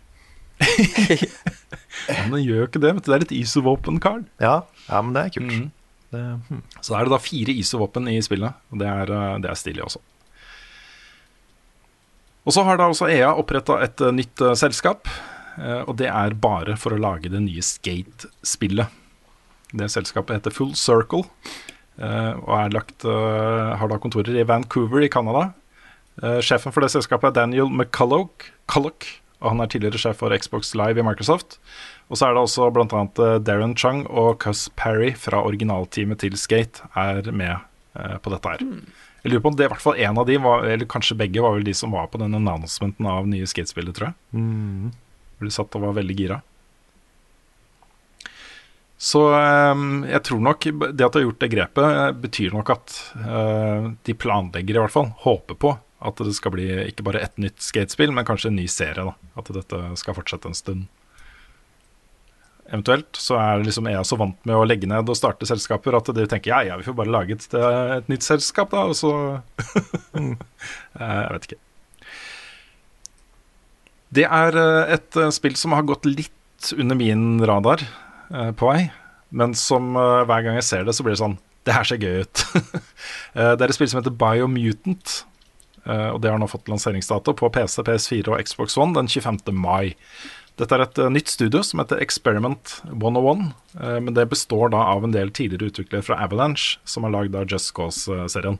Men den gjør jo ikke det, vet du. Det er et isovåpen-card. Ja, ja, men det er kult. Mm. Det, hmm. Så er det da fire ISO-våpen i spillet, og det er, eh, det er stilig også. Og så har da også EA oppretta et eh, nytt uh, selskap, Uh, og det er bare for å lage det nye Skate-spillet. Det selskapet heter Full Circle, og er lagt, eh, har da kontorer i Vancouver i Canada. Eh, sjefen for det selskapet er Daniel McCulloch, Culloch, og han er tidligere sjef for Xbox Live i Microsoft. Og så er det også bl.a. Darren Chung og Cus Parry fra originalteamet til Skate er med eh, på dette her. Jeg lurer på om det i hvert fall en av de, var, eller kanskje begge, var vel de som var på den announcementen av nye skatespillet, tror jeg. Mm. Hvor de satt og var veldig gira. Så eh, jeg tror nok det at de har gjort det grepet, eh, betyr nok at eh, de planlegger i hvert fall, håper på at det skal bli ikke bare ett nytt skatespill, men kanskje en ny serie. da At dette skal fortsette en stund. Eventuelt så er liksom EA så vant med å legge ned og starte selskaper at de tenker ja, ja, vi får bare lage et, et nytt selskap, da, og så Jeg vet ikke. Det er eh, et eh, spill som har gått litt under min radar eh, på vei, men som eh, hver gang jeg ser det, så blir det sånn Det her ser gøy ut. Eh, det er et spill som heter Biomutant, og det har nå fått lanseringsdato på PC, PS4 og Xbox One den 25. mai. Dette er et nytt studio som heter Experiment 101, eh, men det består da av en del tidligere utviklere fra Avalanche, som har lagd Just Cause-serien.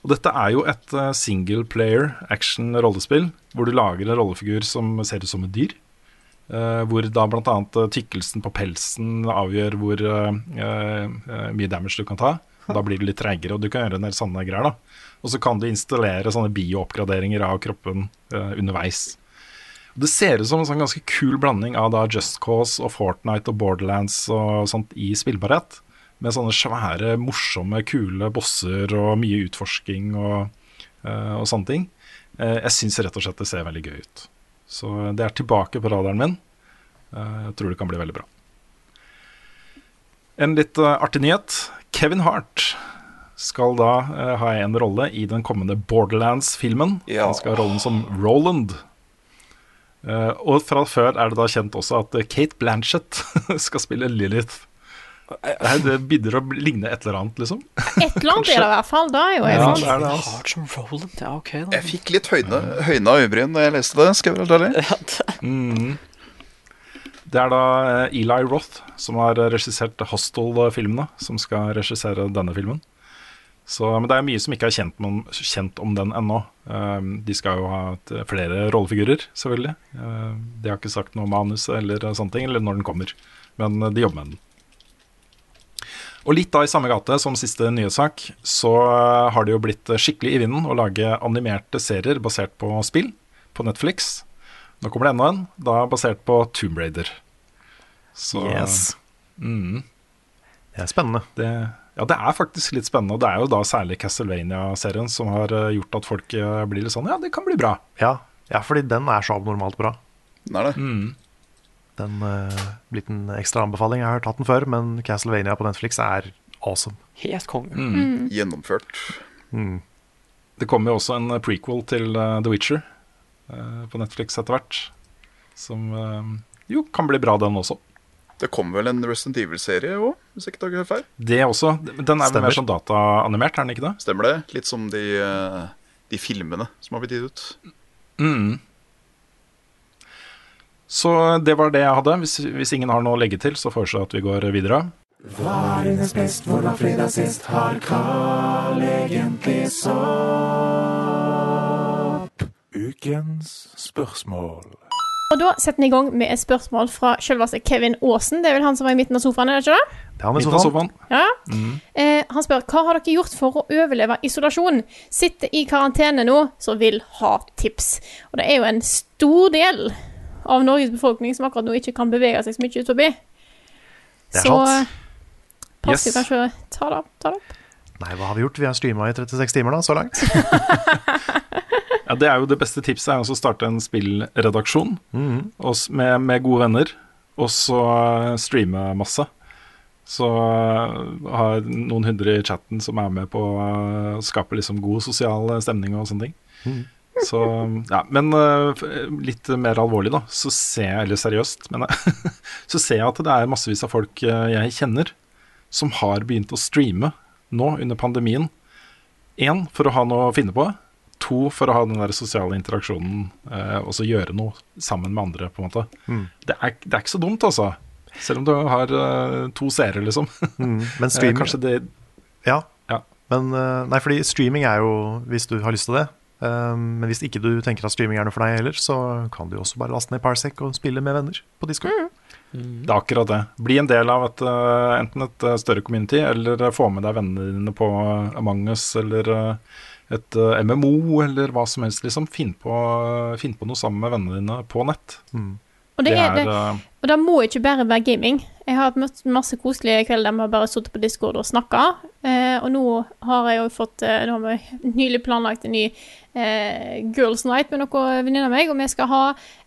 Og dette er jo et single player action-rollespill, hvor du lager en rollefigur som ser ut som et dyr. Eh, hvor da bl.a. Uh, tykkelsen på pelsen avgjør hvor eh, eh, eh, mye damage du kan ta. Da blir du litt treigere, og du kan gjøre en del sånne greier. da Og så kan du installere sånne biooppgraderinger av kroppen eh, underveis. Det ser ut som en sånn ganske kul blanding av da Just Cause og Fortnite og Borderlands og sånt i spillbarhet. Med sånne svære, morsomme, kule bosser og mye utforsking og, eh, og sånne ting. Eh, jeg syns rett og slett det ser veldig gøy ut. Så det er tilbake på radaren min. Eh, jeg tror det kan bli veldig bra. En litt eh, artig nyhet. Kevin Hart skal da eh, ha en rolle i den kommende Borderlands-filmen. Ja. Han skal ha rollen som Roland. Og fra før er det da kjent også at Kate Blanchett skal spille Lilith. Det, begynner å ligne et eller annet, liksom. Et eller annet er det i hvert fall. Da er jo jeg Ja, det er det, altså. Roland. Ja, okay, da. Jeg fikk litt høyne, av øyebryn da jeg leste det. skal jeg være helt ærlig. Mm. Det er da eh, Eli Roth som har regissert Hostel-filmene, som skal regissere denne filmen. Så, men det er mye som ikke er kjent om, kjent om den ennå. Um, de skal jo ha et, flere rollefigurer, selvfølgelig. Uh, de har ikke sagt noe manus eller sånne ting, eller når den kommer. Men de jobber med den. Og litt da i samme gate som siste nyhetssak, så uh, har det jo blitt uh, skikkelig i vinden å lage animerte serier basert på spill. på Netflix. Nå kommer det enda en, da basert på Tomb Raider. Så Yes. mm, Det er spennende. det, ja, det er faktisk litt spennende. Og det er jo da særlig Castlevania-serien som har eh, gjort at folk eh, blir litt sånn Ja, det kan bli bra. Ja, ja fordi den er så abnormalt bra. Den er det. Mm. Den uh, blitt en ekstra anbefaling. Jeg har hørt hatt den før, men Castlevania på Netflix er awesome. Helt konge. Mm. Gjennomført. Mm. Det kommer jo også en eh, prequel til uh, The Witcher uh, på Netflix etter hvert. Som jo kan bli bra, den også. Det kommer vel en Resident Evil-serie òg, hvis jeg ikke tar feil. Det også. Den er Stemmer. mer sånn dataanimert, er den ikke det? Stemmer det? Litt som de, de filmene som har blitt gitt ut. Mm. Så det var det jeg hadde. Hvis, hvis ingen har noe å legge til, så foreslår jeg at vi går videre. Hva er hennes best, hvordan fredag sist har Carl egentlig sopp? Ukens spørsmål. Og da setter vi i gang med et spørsmål fra selveste Kevin Aasen. Det er vel han som var i midten av sofaen, er det ikke det? Det er han i sofaen. sofaen. Ja. Eh, han spør hva har dere gjort for å overleve isolasjon. Sitter i karantene nå, så vil ha tips. Og det er jo en stor del av Norges befolkning som akkurat nå ikke kan bevege seg så mye ut forbi. Så sant. pass Yes. deg kanskje ta det opp. Ta det opp. Nei, hva har vi gjort? Vi har streama i 36 timer da, så langt. Ja, det er jo det beste tipset er å starte en spillredaksjon mm. med, med gode venner, og så eh, streame masse. Så har ha noen hundre i chatten som er med på eh, å skape liksom god sosial stemning og sånne ting. Så, ja, men eh, litt mer alvorlig, da, så ser jeg, eller seriøst, men så ser jeg at det er massevis av folk eh, jeg kjenner som har begynt å streame nå under pandemien. Én, for å ha noe å finne på. To, for å ha den der sosiale interaksjonen eh, og så gjøre noe sammen med andre, på en måte. Mm. Det, er, det er ikke så dumt, altså. Selv om du har eh, to seere, liksom. Mm. Men Eh, streaming det Ja. Ja. Men eh, Nei, fordi streaming er jo hvis du har lyst til det. Um, men hvis ikke du tenker at streaming er noe for deg heller, så kan du også bare laste ned Parsec og spille med venner på Discord. Det er akkurat det. Bli en del av et, eh, enten et eh, større community, eller eh, få med deg vennene dine på Among us, eller et MMO, eller hva som helst. liksom. Finn på, finn på noe sammen med vennene dine på nett. Og det, er, det, og det må ikke bare være gaming. Jeg har hatt masse, koselige kvelder der vi har bare sittet på Discord og snakka. Eh, og nå har jeg jo fått eh, Nå har vi nylig planlagt en ny eh, Girls Night med noen venninner av meg, og vi skal ha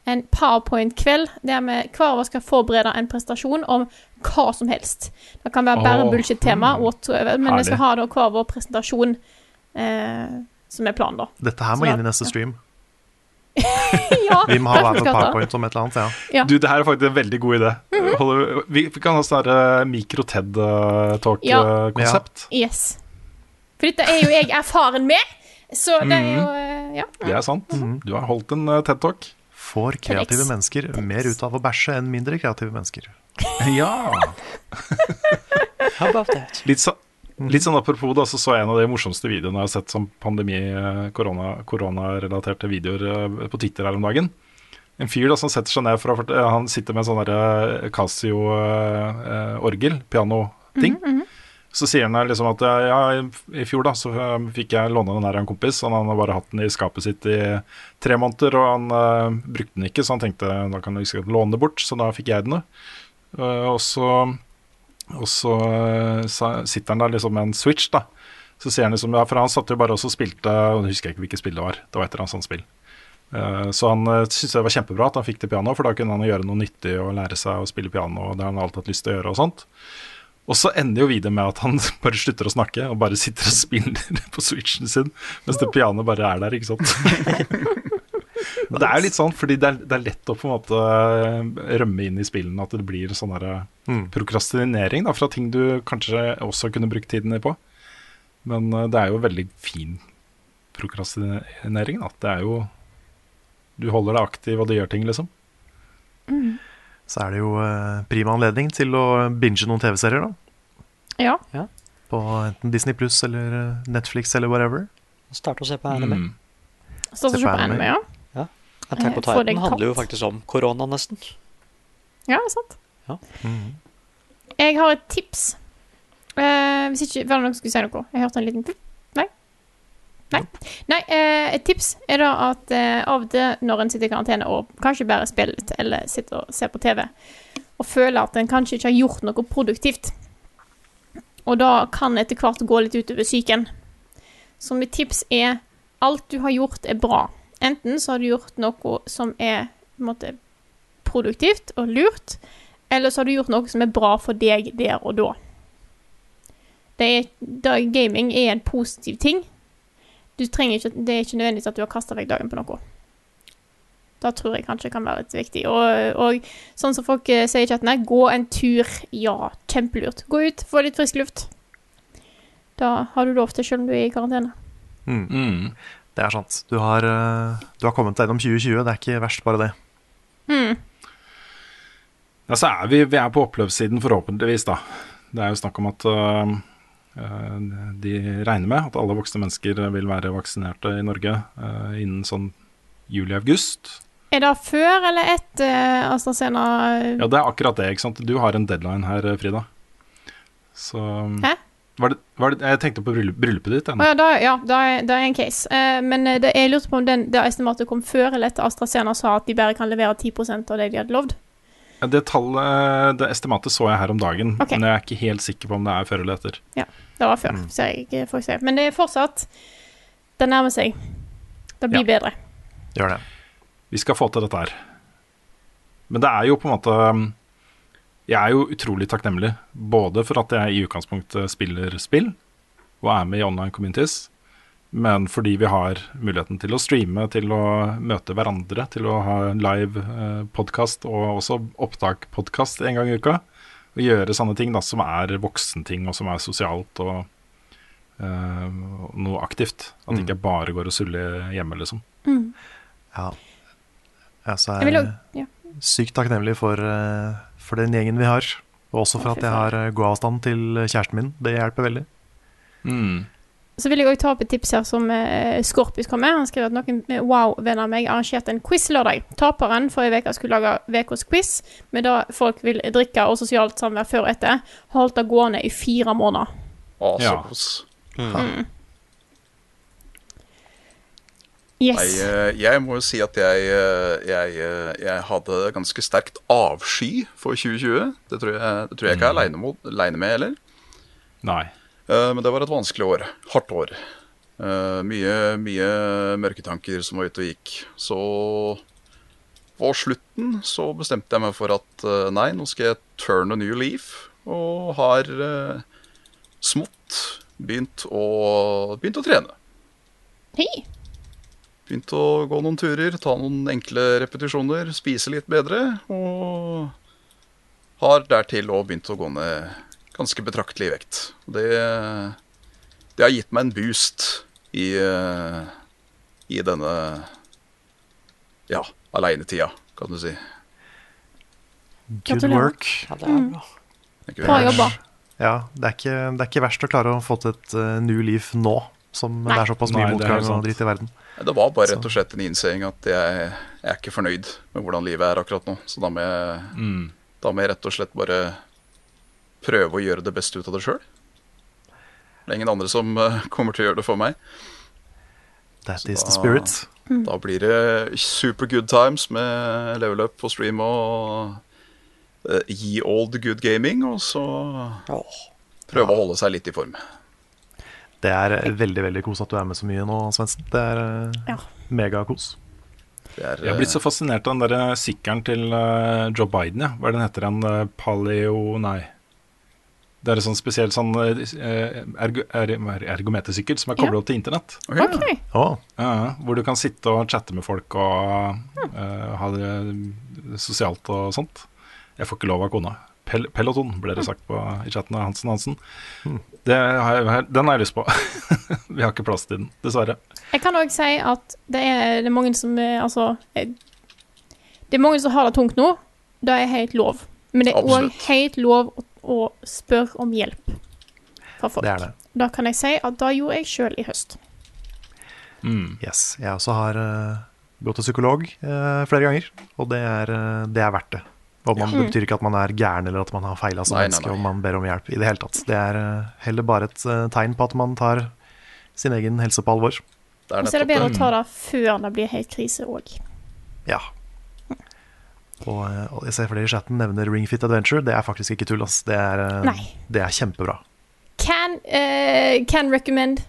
en powerpoint-kveld der vi hver av oss skal forberede en prestasjon om hva som helst. Det kan være bare oh, bullshit-tema, mm. men vi skal ha da hver vår presentasjon eh, som er planen, da. Dette her må Så- inn i neste stream. ja, Vi må ha hver vår powerpoint om et eller annet. Ja. Ja. Du, det her er faktisk en veldig god idé. Holder, vi, vi kan ha sånn Ja. mikro-TED-talk-konsept. Yes. For dette er jo jeg erfaren med, så det er jo eh, Ja. Det er sant. Du har holdt en eh, TED-talk. Får kreative TEDx. mennesker mer ut av å bæsje enn mindre kreative mennesker. Ja. How about that? Litt, så, litt sånn apropos, da, så så jeg en av de morsomste videoene jeg har sett som pandemi, eh, korona, koronarelaterte videoer eh, på Twitter her om dagen. En fyr da som setter seg ned for å eh, Han sitter med en sånn Casio-orgel, pianoting. Så sier han liksom at ja, i fjor da så fikk jeg låne den her av en kompis. Og han har bare hatt den i skapet sitt i tre måneder, og han eh, brukte den ikke, så han tenkte da kan jeg låne det bort. Så da fikk jeg den. Uh, og så og så eh, sitter han der liksom med en switch, da. Så sier han liksom Ja, for han satt jo bare også og spilte Og Jeg husker ikke hvilket spill det var. Det var et eller annet sånt spill. Uh, så han uh, syntes det var kjempebra at han fikk det piano, for da kunne han gjøre noe nyttig og lære seg å spille piano, og det har han alltid hatt lyst til å gjøre og sånt. Og så ender jo videoen med at han bare slutter å snakke og bare sitter og spiller på switchen sin, mens det pianoet bare er der, ikke sant. Og det er jo litt sånn, fordi det er, det er lett å på en måte eh, rømme inn i spillene at det blir sånn der Mm. prokrastinering da, fra ting du kanskje også kunne brukt tiden din på. Men eh, det er jo veldig fin prokrastinering. At Det er jo Du holder deg aktiv, og du gjør ting, liksom. Så er det jo eh, prima anledning til å binge noen TV-serier, da. Ja. På enten Disney Pluss eller eh, Netflix eller whatever. Starte å se på anime. Mm. Start å Se på anime, ja. Attack on Eh, få Titan handler jo faktisk om korona, nesten. Ja, sant. Ja. Mhm. Jeg har et tips. Uh, hvis ikke Var det noen som skulle si noe? Jeg hørte en liten pip. Nei? Nei. Nei uh, et tips er da at uh, av og til når en sitter i karantene og kanskje bare spiller litt, eller sitter og ser på TV, og føler at en kanskje ikke har gjort noe produktivt, og da kan etter hvert gå litt utover psyken. Så mitt tips er alt du har gjort, er bra. Enten så har du gjort noe som er på en måte, produktivt og lurt, eller så har du gjort noe som er bra for deg der og da. Det er, da gaming er en positiv ting. Du trenger ikke, det er ikke nødvendigvis at du har kasta vekk dagen på noe. Da tror jeg kanskje kan være litt viktig. Og, og sånn som folk eh, sier i chatten her, gå en tur. Ja, kjempelurt. Gå ut, få litt frisk luft. Da har du lov til, selv om du er i karantene. Mm. Det er sant. Du har, eh, du har kommet deg gjennom 2020. Det er ikke verst, bare det. Mm. Ja, så er vi, vi er på oppløpssiden, forhåpentligvis, da. Det er jo snakk om at øh, de regner med at alle voksne mennesker vil være vaksinerte i Norge uh, innen sånn juli-august. Er det før eller etter AstraZeneca? Ja, det er akkurat det, ikke sant. Du har en deadline her, Frida. Så Hæ? Var det, var det, jeg tenkte på bryllup, bryllupet ditt. Ja, da, ja, da er, da er en case. Eh, men eh, det, jeg lurte på om den, det estimatet kom før eller etter AstraZeneca sa at de bare kan levere 10% av det de hadde lovd. Ja, Det tallet, det estimatet så jeg her om dagen, okay. men jeg er ikke helt sikker på om det er før eller etter. Ja, det var før, ser jeg får se. Men det er fortsatt Det nærmer seg. Det blir Ja. bedre. Gjør det. Vi skal få til dette her. Men det er jo på en måte Jeg er jo utrolig takknemlig både for at jeg i utgangspunktet spiller spill og er med i online communities, men fordi vi har muligheten til å streame, til å møte hverandre, til å ha live eh, podkast og også opptak-podkast en gang i uka. Og gjøre sånne ting da, som er voksenting, og som er sosialt og eh, noe aktivt. At det ikke bare går og suller hjemme, liksom. Mm. Ja. Jeg Jeg er sykt takknemlig for, eh, for den gjengen vi har. Og også for at jeg har gåavstand god avstand til kjæresten min. Det hjelper veldig. Så vil jeg òg ta opp et tips her som eh, Skorpus kom med. Han skrev at noen eh, wow-venner av meg arrangerte en quiz-lørdag. Taperen forrige uke skulle lage ukas quiz, med det folk vil drikke og sosialt samvær før og etter. Holdt det gående i fire måneder. Å, så Ja. kos. Mm. Yes. Nei, eh, jeg må jo si at jeg, eh, jeg, eh, jeg hadde ganske sterkt avsky for 2020. Det tror jeg, det tror jeg ikke jeg er aleine med heller. Nei. Eh, Men det var et vanskelig år. Hardt år. Eh, Mye, mye mørketanker som var ute og gikk. Så på slutten så bestemte jeg meg for at nei, nå skal jeg turn a new leaf. Og har smått begynt å, begynt å trene. Hei. Begynt å gå noen turer, ta noen enkle repetisjoner, spise litt bedre. Og har dertil òg begynt å gå ned ganske betraktelig i vekt. Det, det har gitt meg en boost i, eh, i denne ja, aleinetida, kan du si. Good work. Ja, det er bra. Det er ikke Bra verst. jobba. Ja, det er, ikke, det er ikke verst å klare å få til et uh, new life nå, som Nei. det er såpass mye motgang og dritt i verden. Det var bare rett og slett en innseing at jeg, jeg er ikke fornøyd med hvordan livet er akkurat nå. Så da må jeg, Mm. da må jeg rett og slett bare prøve å gjøre det beste ut av det sjøl. Det er ingen andre som eh, kommer til å gjøre det for meg. That Så is the spirit. Da blir det super good times med level up på stream og uh, ye old good gaming, og så prøve å holde seg litt i form. Det er eh, veldig veldig kos at du er med så mye nå, Svendsen. Det er eh, Ja. megakos. Er, Jeg har blitt så fascinert av den der sykkelen til eh, Joe Biden, ja. Hva er den heter den? eh, paleo... Nei. Det er en sånn spesiell sånn eh, ergo, er, ergometersykkel som er koblet opp til internett. Ok. Okay. Å, Ja, ja, hvor du kan sitte og chatte med folk og eh, ha det sosialt og sånt. Jeg får ikke lov av kona. Pel peloton, ble det sagt på, i chatten av Hansen Hansen. Det har jeg, den har jeg lyst på. Vi har ikke plass til den, dessverre. Jeg kan òg si at det er, det er mange som eh, Altså eh, Det er mange som har det tungt nå. Det er helt lov. Men det er òg helt lov å, å spørre om hjelp fra folk. det er det. Da kan jeg si at det gjorde jeg sjøl i høst. Mm. Yes. Jeg også har uh, gått til psykolog uh, flere ganger, og det er, uh, det er verdt det. Og man, Det betyr ikke at man er gæren eller at man har feila som Nei, nei, menneske nei. om man ber om hjelp. i Det hele tatt Det er eh, heller bare et eh, tegn på at man tar sin egen helse på alvor. Det er Og så er det bedre det. å ta det før det blir helt krise òg. Ja. Og, eh, og jeg ser flere i chatten nevner Ring Fit Adventure. Det er faktisk ikke tull. Ass. Det, er, Nei. det er kjempebra. Can, uh, can recommend.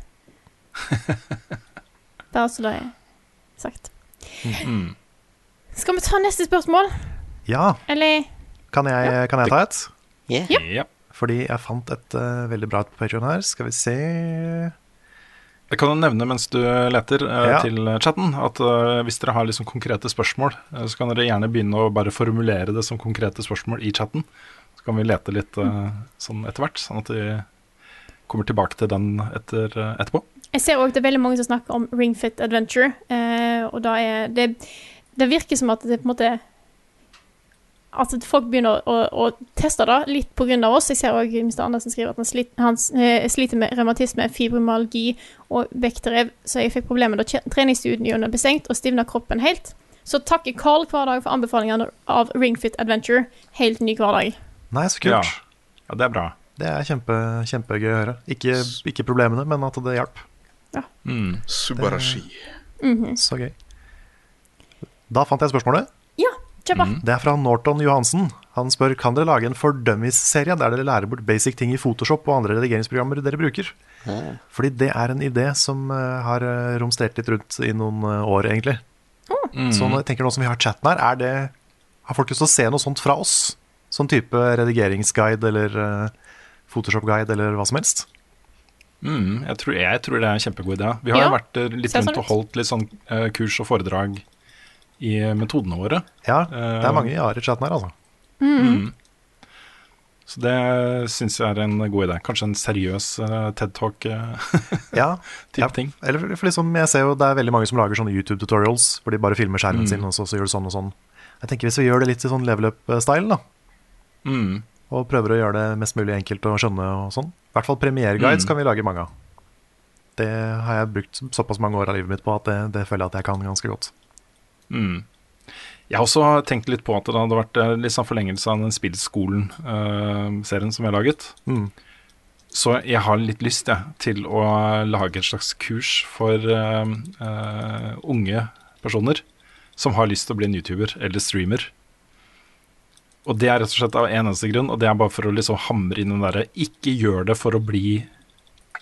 Bare så det er sagt. Mm. Skal vi ta neste spørsmål? Ja, Eller kan jeg, kan jeg ta et? Ja. Fordi jeg fant et eh, veldig bra et på Patreon her. Skal vi se Jeg kan jo nevne mens du leter eh, Ja. til chatten, at eh, hvis dere har liksom konkrete spørsmål, eh, så kan dere gjerne begynne å bare formulere det som konkrete spørsmål i chatten. Så kan vi lete litt eh, sånn etter hvert, sånn at vi kommer tilbake til den etter, eh, etterpå. Jeg ser òg det er veldig mange som snakker om Ring Fit Adventure, eh, og da er det Det virker som at det på en måte At folk begynner å, å, å teste det litt pga. oss. Jeg ser òg Mr. Andersen skriver at han, slit, han eh, sliter med revmatisme, fibromyalgi og vektrev, så jeg fikk problemer da treningsstudioene ble stengt og stivna kroppen helt. Så takker Carl hver dag for anbefalingene av Ring Fit Adventure. Helt ny hver dag. Nei, så kult. ja, det er bra. Det er kjempe, kjempegøy å høre. Ikke, ikke problemene, men at det hjalp. Mm. Subarashi. Så gøy. Da fant jeg spørsmålet. Ja, kjør på. Det er fra Norton Johansen. Han spør kan dere lage en For Dummies-serie der dere lærer bort basic ting i Photoshop og andre redigeringsprogrammer dere bruker. Fordi det er en idé som eh, har eh, romstert litt rundt i noen eh, år, egentlig. Så når jeg tenker nå som vi har chatten her, er det, har folk lyst til å se noe sånt fra oss? Sånn type redigeringsguide eller Photoshop-guide eller hva som helst? Mm, jeg, tror, jeg tror det er en kjempegod idé. Vi har Ja, jo vært litt rundt sånn og holdt litt sånn kurs og foredrag i eh, metodene våre. Ja, det Eh, er mange ja-er i chatten her, altså. Mm. Så det syns jeg er en god idé. Kanskje en seriøs eh, TED Talk-type Ja, ja. ting. Eller for- for liksom, jeg ser jo det er veldig mange som lager sånne YouTube-tutorials hvor de bare filmer skjermen Mm. sin, og så, så gjør du sånn og sånn. Jeg tenker Hvis vi gjør det litt i sånn level up-style, da, Mm. og prøver å gjøre det mest mulig enkelt å skjønne og sånn I hvert fall premierguides Mm. kan vi lage mange av. Det har jeg brukt såpass mange år av livet mitt på at det, det føler jeg at jeg kan ganske godt. Mm. Jeg har også tenkt litt på at det hadde vært eh, litt sånn forlengelse av den Spillskolen-serien som vi har laget. Mm. Så jeg har litt lyst jeg, til å lage et slags kurs for uh, uh, unge personer som har lyst til å bli en YouTuber eller streamer. Og det er rett og slett av en eneste grunn, og det er bare for å liksom hamre inn den derre Ikke gjør det for å bli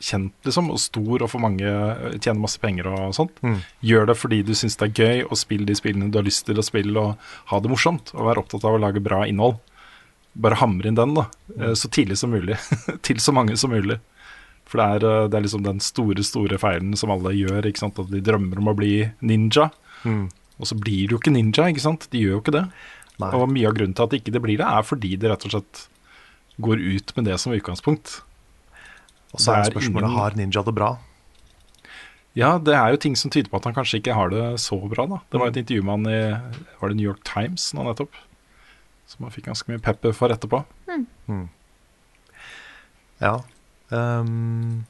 kjent, liksom, og stor og for mange tjener masse penger og sånt. Mm. Gjør det fordi du syns det er gøy å spille de spillene du har lyst til å spille, og ha det morsomt, og være opptatt av å lage bra innhold. Bare hamre inn den, da, eh, så tidlig som mulig. til så mange som mulig. For det er, eh, det er liksom den store, store feilen som alle gjør, ikke sant? at de drømmer om å bli ninja. Mm. Og så blir du jo ikke ninja, ikke sant? De gjør jo ikke det. Nei. Og mye av grunnen til at ikke det blir det, er fordi det rett og slett går ut med det som utgangspunkt. Og så er er spørsmålet ingen- har Ninja det bra. Ja, det er jo ting som tyder på at han kanskje ikke har det så bra, da. Det var et intervju med han i Var det New York Times nå nettopp? Som han fikk ganske mye pepper for etterpå. Ja. Um,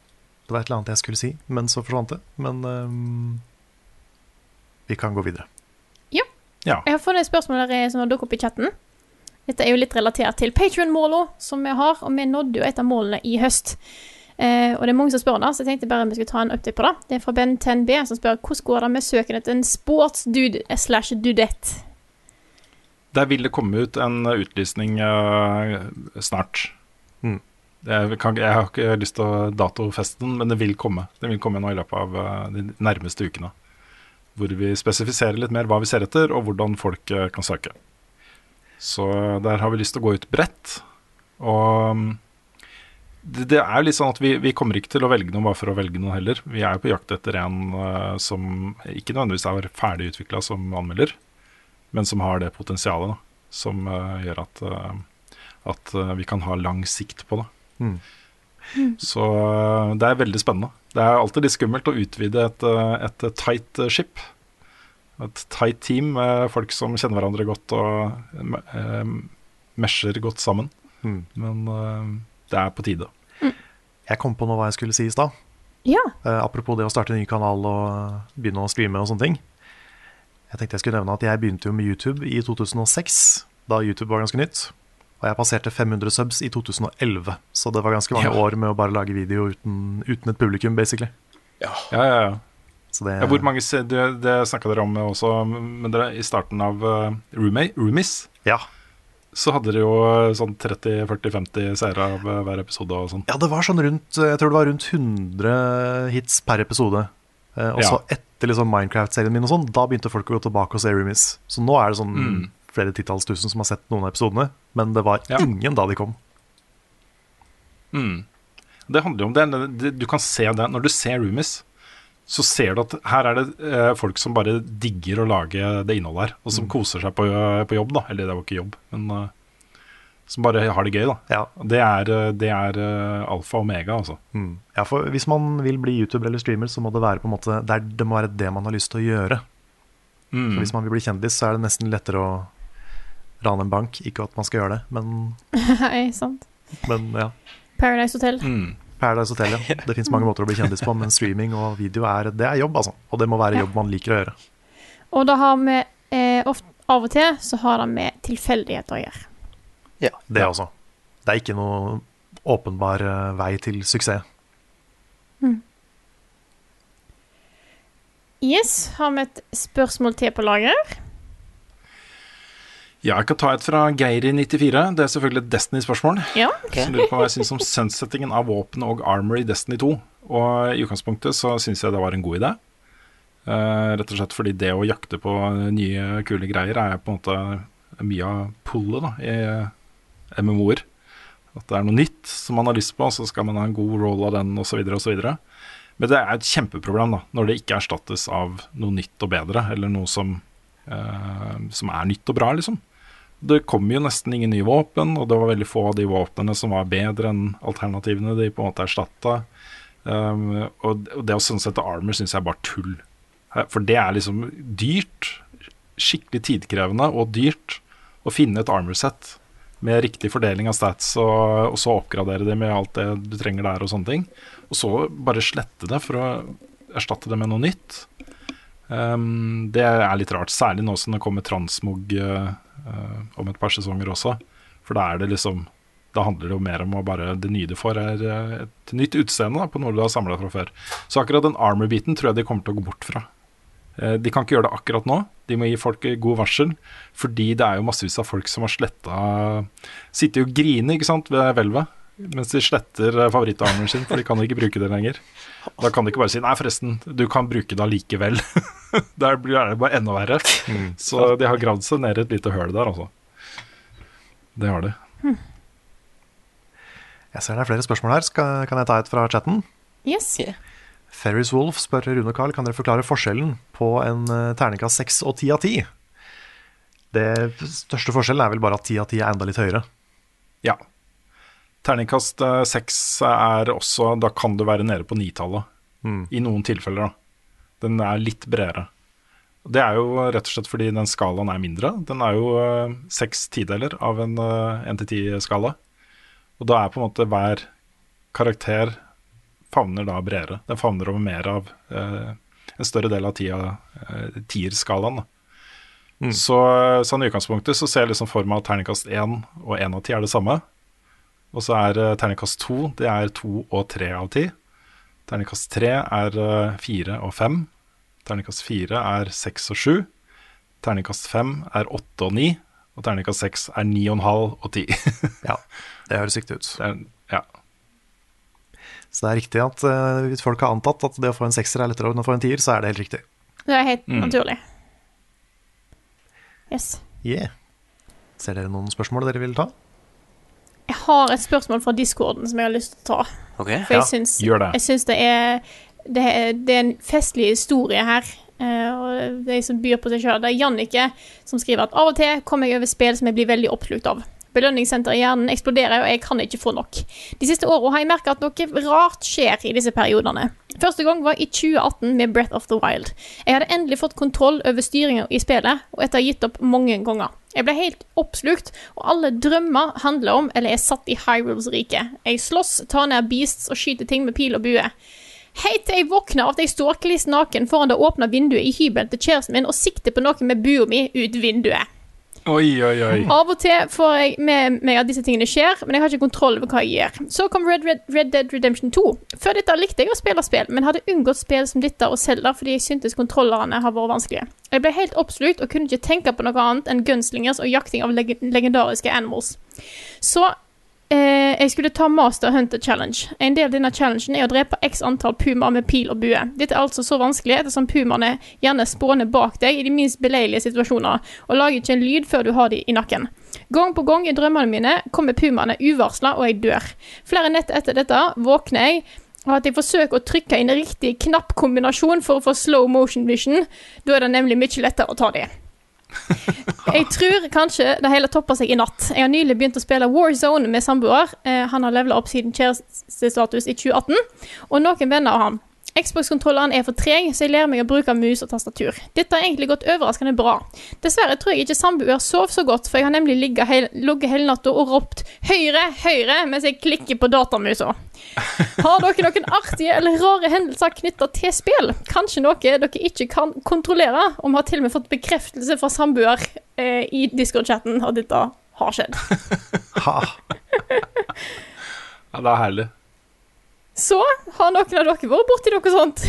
det var et eller annet jeg skulle si, men så forsvant det. Men um, vi kan gå videre. Ja. Jeg har funnet et spørsmål der som har dukket opp i chatten. Dette er jo litt relatert til Patrion-måla som vi har, og vi nådde jo et av målene i høst. Eh, og det er mange som spør da, så jeg tenkte bare vi skulle ta en update på det. Det er fra Ben 10B som spør hvordan går det med søken etter en sportsdude slash dudette. Der vil det komme ut en utlysning uh, snart. Mm. Jeg, kan, jeg har ikke lyst til å datofeste den, men det vil komme. Det vil komme nå i løpet av uh, de nærmeste ukene. Hvor vi spesifiserer litt mer hva vi ser etter, og hvordan folk uh, kan søke. Så der har vi lyst til å gå ut bredt. Og mm, det, det er litt sånn at vi, vi kommer ikke til å velge noe bare for å velge noe heller. Vi er jo på jakt etter en uh, som ikke nødvendigvis er ferdig utvikla som anmelder, men som har det potensialet da, som uh, gjør at, eh, at vi kan ha lang sikt på det. Mm. Så eh, det er veldig spennende. Det er alltid litt skummelt å utvide et, et tight ship. Et tight team med folk som kjenner hverandre godt og eh, mesher godt sammen. Mm. Men det er på tide. Jeg kom på nå hva jeg skulle si i stad. Ja. Uh, apropos det å starte en ny kanal og begynne å streame og sånne ting. Jeg tenkte jeg skulle nevne at jeg begynte jo med YouTube i 2006, da YouTube var ganske nytt. Og jeg passerte 500 subs i 2011, så det var ganske mange Ja. år med å bare lage video uten, uten et publikum, basically. Ja, ja, ja. Så det, Ja, hvor mange Det, det snakka dere om også, men dere, i starten av uh, Roomie, Roomies, Ja. Så hadde dere jo sånn 30-40-50 seere av eh, hver episode og sånn. ja, det var sånn rundt Jeg tror det var rundt 100 hits per episode. Eh, og så Ja. etter liksom Minecraft-serien min og sånn, da begynte folk å gå tilbake og se Roomies. Så nå er det sånn Mm. flere titalls tusen som har sett noen av episodene. Men det var Ja. ingen da de kom. Mm. Det handler jo om det, det. Du kan se det når du ser Roomies. Så ser du at her er det eh, folk som bare digger å lage det innholdet her, og som koser seg på, på jobb, da. Eller det var ikke jobb, men uh, som bare har det gøy, da. Ja. Det er, eh, det er uh, alfa og omega, altså. Mm. ja, for hvis man vil bli YouTuber eller streamer, så må det være på en måte Det, er, det må være det man har lyst til å gjøre. Mm. Så hvis man vil bli kjendis, så er det nesten lettere å rane en bank. Ikke at man skal gjøre det, men, Nei, sant. men ja. Paradise Hotel. Mm. Paradise Hotel, ja. Det fins mange måter å bli kjendis på, men streaming og video er, det er jobb, altså. Og det må være jobb man liker å gjøre. Og da har vi eh, ofte, av og til så har det med tilfeldigheter å gjøre. Det også. Det er ikke noe åpenbar eh, vei til suksess. Yes, har vi et spørsmål til på lager? Ja, jeg kan ta et fra Geiri94. Det er selvfølgelig et Destiny-spørsmål. Ja. Som lurer på hva jeg syns om sunsettingen av våpen og armor i Destiny 2. Og i utgangspunktet så syns jeg det var en god idé. Uh, rett og slett fordi det å jakte på nye, kule greier er på en måte mye av pullet da, i MMO-er. At det er noe nytt som man har lyst på, så skal man ha en god roll av den osv. osv. Men det er et kjempeproblem da, når det ikke erstattes av noe nytt og bedre, eller noe som, uh, som er nytt og bra, liksom. Det kom jo nesten ingen nye våpen, og det var veldig få av de våpnene som var bedre enn alternativene de på en måte erstatta. Um, og det å sundsette armor syns jeg er bare tull. Eh, For det er liksom dyrt, skikkelig tidkrevende og dyrt å finne et armor set med riktig fordeling av stats, og, og så oppgradere det med alt det du trenger der og sånne ting. Og så bare slette det for å erstatte det med noe nytt. Um, det er litt rart, særlig nå som det kommer transmog eh, om et par sesonger også. For da er det liksom Da handler det jo mer om å bare Det nye du får, er eh, et nytt utseende på noe du har samla fra før. Så akkurat den armor-biten tror jeg de kommer til å gå bort fra. Eh, De kan ikke gjøre det akkurat nå. De må gi folk god varsel. Fordi det er jo massevis av folk som har sletta Sitter jo og griner ikke sant, ved hvelvet mens de sletter favorittarmen sin, for de kan ikke bruke det lenger. Da kan de ikke bare si 'nei, forresten, du kan bruke det allikevel'. der blir det bare enda verre. Så de har gravd seg ned i et lite høl der, altså. Det har de. Jeg ser det er flere spørsmål her. Skal, kan jeg ta et fra chatten? Yes. Ferris Wolf spør Rune og Carl kan dere forklare forskjellen på en uh, terningkast 6 og 10 av 10. Det største forskjellen er vel bare at 10 av 10 er enda litt høyere. Ja. Terningkast eh, seks er også Da kan du være nede på nitallet. I noen tilfeller, da. Den er litt bredere. Det er jo rett og slett fordi den skalaen er mindre. Den er jo eh, seks tideler av en én til ti-skala. Og da er på en måte hver karakter favner da bredere. Den favner over mer av eh, en større del av tida, eh, tierskalaen. da. Så sånn i utgangspunktet så ser jeg liksom for meg at terningkast én og én av ti er det samme. Og så er uh, terningkast to det er to og tre av ti. Terningkast tre er uh, fire og fem. Terningkast fire er seks og sju. Terningkast fem er åtte og ni. Og terningkast seks er ni og en halv og ti. Ja, det høres riktig ut. Det er- ja. Så det er riktig at uh, hvis folk har antatt at det å få en sekser er lettere enn å få en tier, så er det helt riktig. Det er helt Mm. naturlig. Yes. Yeah. Ser dere noen spørsmål dere vil ta? Jeg har et spørsmål fra discorden som jeg har lyst til å ta. Ok. For jeg syns, gjør det. jeg syns det, er, det, er, det er en festlig historie her. Uh, og de som byr på seg sjøl. Det er Jannicke som skriver at av og til kommer jeg over spill som jeg blir veldig oppslukt av. Belønningssenteret i hjernen eksploderer, og jeg kan ikke få nok. De siste åra har jeg merka at noe rart skjer i disse periodene. Første gang var i 2018 med Breath of the Wild. Jeg hadde endelig fått kontroll over styringa i spillet, og etter å ha gitt opp mange ganger. Jeg ble helt oppslukt, og alle drømmer handler om eller er satt i Hyrules rike. Jeg slåss, tar ned beasts og skyter ting med pil og bue. Helt til jeg våkner av at jeg står kliss naken foran det åpna vinduet i hybelen til kjæresten min og sikter på noe med bua mi ut vinduet. Oi, oi, oi. Av og til får jeg med meg at disse tingene skjer, men jeg har ikke kontroll over hva jeg gjør. Så kom Red, Red, Red Dead Redemption 2. Før dette likte jeg å spille spill, men hadde unngått spill som dette og Zelda fordi jeg syntes kontrollerne har vært vanskelige. Jeg ble helt oppslukt og kunne ikke tenke på noe annet enn gunslingers og jakting av leg legendariske animals. Så eh, jeg skulle ta Master Hunter Challenge. En del av denne challengen er å drepe x antall pumaer med pil og bue. Dette er altså så vanskelig ettersom pumaene gjerne spåner bak deg i de minst beleilige situasjoner, og lager ikke en lyd før du har de i nakken. Gang på gang i drømmene mine kommer pumaene uvarsla, og jeg dør. Flere netter etter dette våkner jeg og at jeg forsøker å trykke inn riktig knappkombinasjon for å få slow motion vision. Da er det nemlig mye lettere å ta de. Jeg tror kanskje det hele topper seg i natt. Jeg har nylig begynt å spille Warzone med samboer. Eh, han har levela opp siden kjærestestatus i 2018, og noen venner av han. Xbox-kontrolleren er for treg, så jeg lærer meg å bruke mus og tastatur. Dette har egentlig gått overraskende bra. Dessverre tror jeg ikke samboer sov så godt, for jeg har nemlig ligget hel, hele natta og ropt 'høyre, høyre' mens jeg klikker på datamusa. Har dere noen artige eller rare hendelser knytta til spill? Kanskje noe dere ikke kan kontrollere? Og vi har til og med fått bekreftelse fra samboer eh, i Discord-chatten at dette har skjedd. Ha. Ja, det er herlig. Så har noen av dere vært borti noe sånt?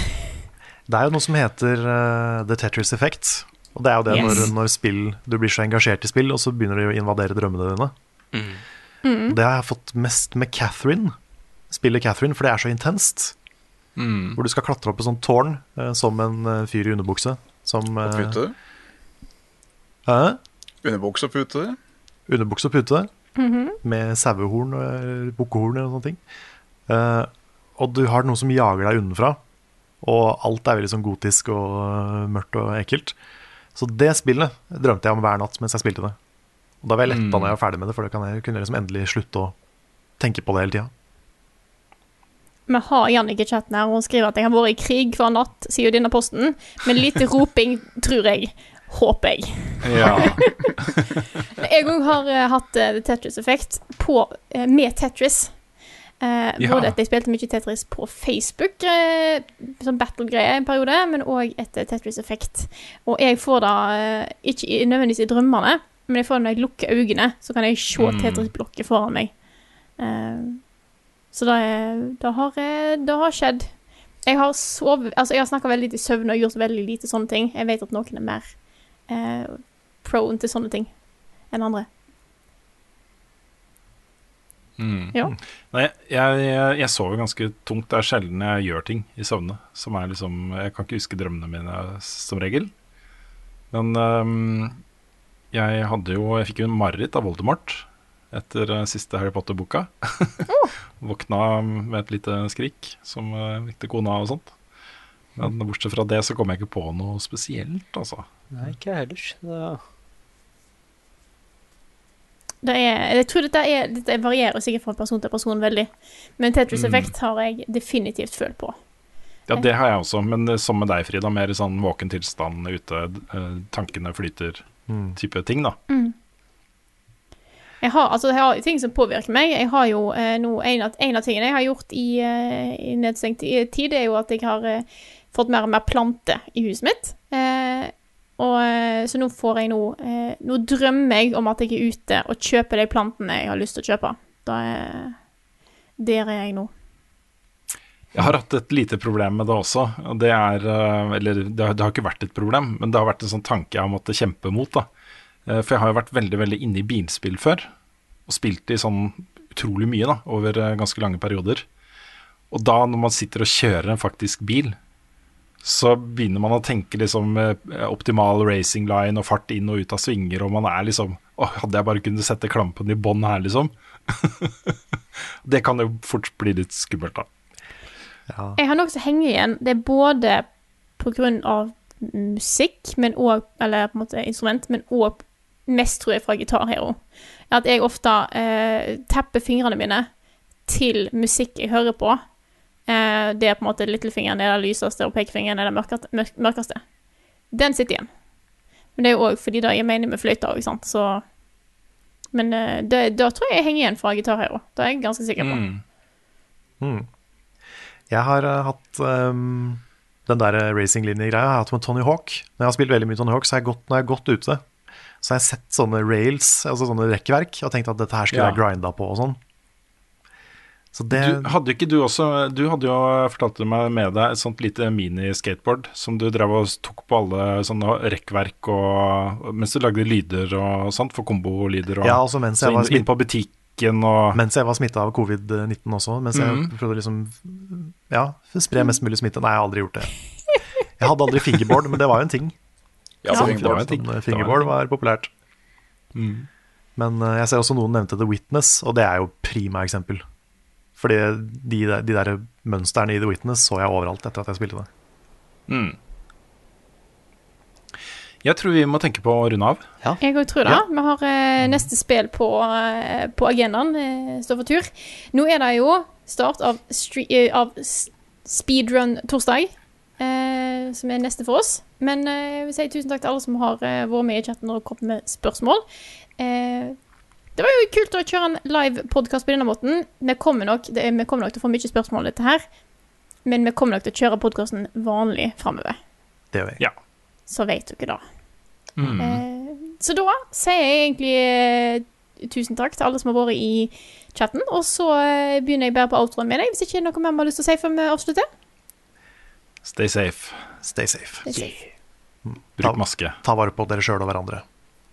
Det er jo noe som heter uh, The Tetris Effect. Og det er jo det Yes. når, når spill, du blir så engasjert i spill, og så begynner de å invadere drømmene dine. Mm. Det har jeg fått mest med Catherine. Spillet Catherine, for det er så intenst. Mm. Hvor du skal klatre opp et sånt tårn uh, som en uh, fyr i underbukse. Som, Og pute. Hæ? Underbukse og pute. Underbukse og pute. -hmm. Med sauehorn og eh, bukkehorn og sånne ting. Eh, og du har noe som jager deg unnenfra. Og alt er veldig sånn gotisk og eh, mørkt og ekkelt. Så det spillet drømte jeg om hver natt mens jeg spilte det. Og da var jeg letta Mm. når jeg var ferdig med det, for da kan jeg, kunne jeg liksom endelig slutte å tenke på det hele tida. Vi har Jannicke chatten her, og hun skriver at jeg har vært i krig hver natt, sier jo denne posten. Men lite roping, tror jeg. Håper jeg. Ja. Jeg òg har eh, hatt The Tetris-effekt eh, med Tetris. Eh, Ja. Både at jeg spilte mye Tetris på Facebook, eh, som battle-greie en periode, men òg etter Tetris-effekt. Og jeg får det eh, ikke nødvendigvis i drømmene, men jeg får det når jeg lukker øynene, så kan jeg se Mm. Tetris-blokket foran meg. Eh, så det, er, det, har, eh, det har skjedd. Jeg har sovet Altså, jeg har snakka veldig lite i søvn og gjort veldig lite sånne ting. Jeg vet at noen er mer eh, prone til sånne ting enn andre. Mm. Ja. Nei, jeg, jeg, jeg sover ganske tungt. Det er sjelden jeg gjør ting i søvne. Som er liksom Jeg kan ikke huske drømmene mine som regel. Men um, jeg hadde jo Jeg fikk jo en mareritt av Voldemort etter øh, siste Harry Potter-boka. Våkna med et lite skrik som vekte kona og sånt. Men bortsett fra det så kom jeg ikke på noe spesielt, altså. Nei, ikke jeg heller. Er, jeg tror dette, er, dette varierer sikkert fra person til person veldig. Men Tetris Mm. Har jeg definitivt følt på. Ja, det har jeg også, men eh, som med deg, Frida, mer i sånn våken tilstand ute, eh, tankene flyter, Mm. ting, da. Jeg har, altså, jeg har ting som påvirker meg. Jeg har jo eh, nå, en, av, en av tingene jeg har gjort i, eh, i nedstengt tid, er jo at jeg har eh, fått mer og mer planter i huset mitt. Eh, og, eh, så nå får jeg nå eh, Nå drømmer jeg om at jeg er ute og kjøper de plantene jeg har lyst til å kjøpe. Da er, der er jeg nå. Jeg har hatt et lite problem med det også. Det er, eh, eller det har, det har ikke vært et problem, men det har vært en sånn tanke jeg har måttet kjempe mot. da. Eh, For jeg har jo vært veldig veldig inne i bilspill før, og spilt i sånn utrolig mye da, over eh, ganske lange perioder. Og da når man sitter og kjører en faktisk bil, så begynner man å tenke liksom eh, optimal racing line og fart inn og ut av svinger, og man er liksom Å, hadde jeg bare kunnet sette klampen i bånn her, liksom. det kan jo fort bli litt skummelt, da. Ja. Jeg har noe som henger igjen. Det er både av musikk, men òg Eller på en måte instrument, men òg mest, tror jeg, fra Gitar Hero. At jeg ofte eh, tepper fingrene mine til musikk jeg hører på. Eh, det er på en måte lillefingeren er det lyseste, og pekefingeren er det mørkeste. Den sitter igjen. Men det er jo òg fordi det gir mening med fløyta òg, sant, så Men eh, da tror jeg jeg henger igjen fra Guitar Hero. Det er jeg ganske sikker på. Mm. Mm. Jeg har uh, hatt um, den der racinglinjegreia jeg har hatt med Tony Hawk. Når jeg har spilt veldig mye Tony Hawk, så har jeg gått, når jeg har gått ute Så har jeg sett sånne rails, altså sånne rekkverk, og tenkt at dette her skulle Ja. jeg grinda på og sånn. Så det Du, hadde ikke du også Du hadde jo fortalt meg med deg et sånt lite mini-skateboard som du drev og tok på alle sånne rekkverk og Mens du lagde lyder og sånt for kombolyder og Ja, altså mens jeg var inn, inn på butikken og Mens jeg var smitta av covid-19 også. Mens jeg prøvde å liksom Ja, spre mest mulig smitte. Nei, jeg har aldri gjort det. Jeg hadde aldri fingerboard, men det var jo en ting. Ja, ja fingerboard var en ting. sånn, Det var en fingerboard var populært. Mm. Men eh, jeg ser også noen nevnte The Witness, og det er jo prima eksempel. Fordi de, der- de der mønstrene i The Witness så jeg overalt etter at jeg spilte det. Mm. Jeg tror vi må tenke på å runde av. Jeg òg tror det. Ja. Vi har eh, neste spill på, eh, på agendaen. Eh, står for tur. Nå er det jo start av, eh, av speedrun torsdag, eh, som er neste for oss. Men eh, jeg vil si tusen takk til alle som har vært med i chatten og kommet med spørsmål. Eh, det var jo kult å kjøre en live podkast på denne måten. Vi kommer, nok, det, er- vi kommer nok til å få mye spørsmål om dette her, men vi kommer nok til å kjøre podkasten vanlig framover. Det gjør vi. Ja. Så vet dere det. Mm. Eh, så da sier jeg egentlig eh, tusen takk til alle som har vært i chatten. Og så eh, begynner jeg bare på outroen med deg, hvis ikke noe mer vi har lyst til å si før vi avslutter. Stay safe. Stay safe. Stay safe. safe. Bruk maske. Ta vare på dere sjøl og hverandre.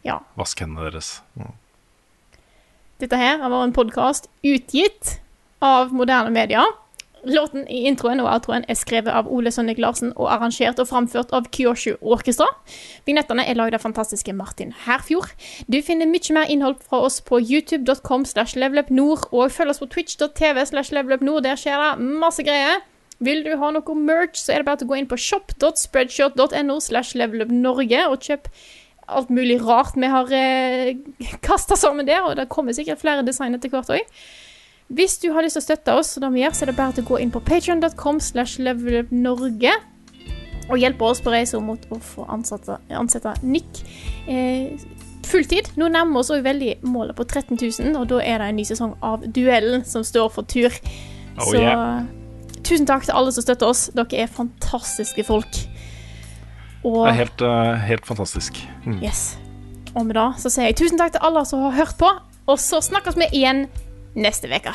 Ja. Vask hendene deres. Dette her har vært en podkast utgitt av moderne medier. Låten i introen og outroen er skrevet av Ole Sønnik Larsen og arrangert og framført av Kyoshu Orkestra. Vignettene er lagd av fantastiske Martin Herfjord. Du finner mye mer innhold fra oss på youtube.com slash levelupnord, og følg oss på twitch.tv slash levelupnord. Der skjer det masse greier. Vil du ha noe merch, så er det bare å gå inn på shop.spreadshot.no slash levelupnorge og kjøp alt mulig rart vi har eh, kasta sammen der, og det kommer sikkert flere design etter hvert òg. Hvis du har lyst til å støtte oss, det vi gjør, så er det bare til å gå inn på patreon.com slash levelupnorge og hjelpe oss på reisa mot å få ansatte, ansette Nick eh, fulltid. Nå nærmer vi oss også veldig målet på 13 000, og da er det en ny sesong av Duellen som står for tur. Oh, så yeah. tusen takk til alle som støtter oss. Dere er fantastiske folk. Og Det er helt, eh, helt fantastisk. Yes. Og med det så sier jeg tusen takk til alle som har hørt på, og så snakkes vi igjen neste uke.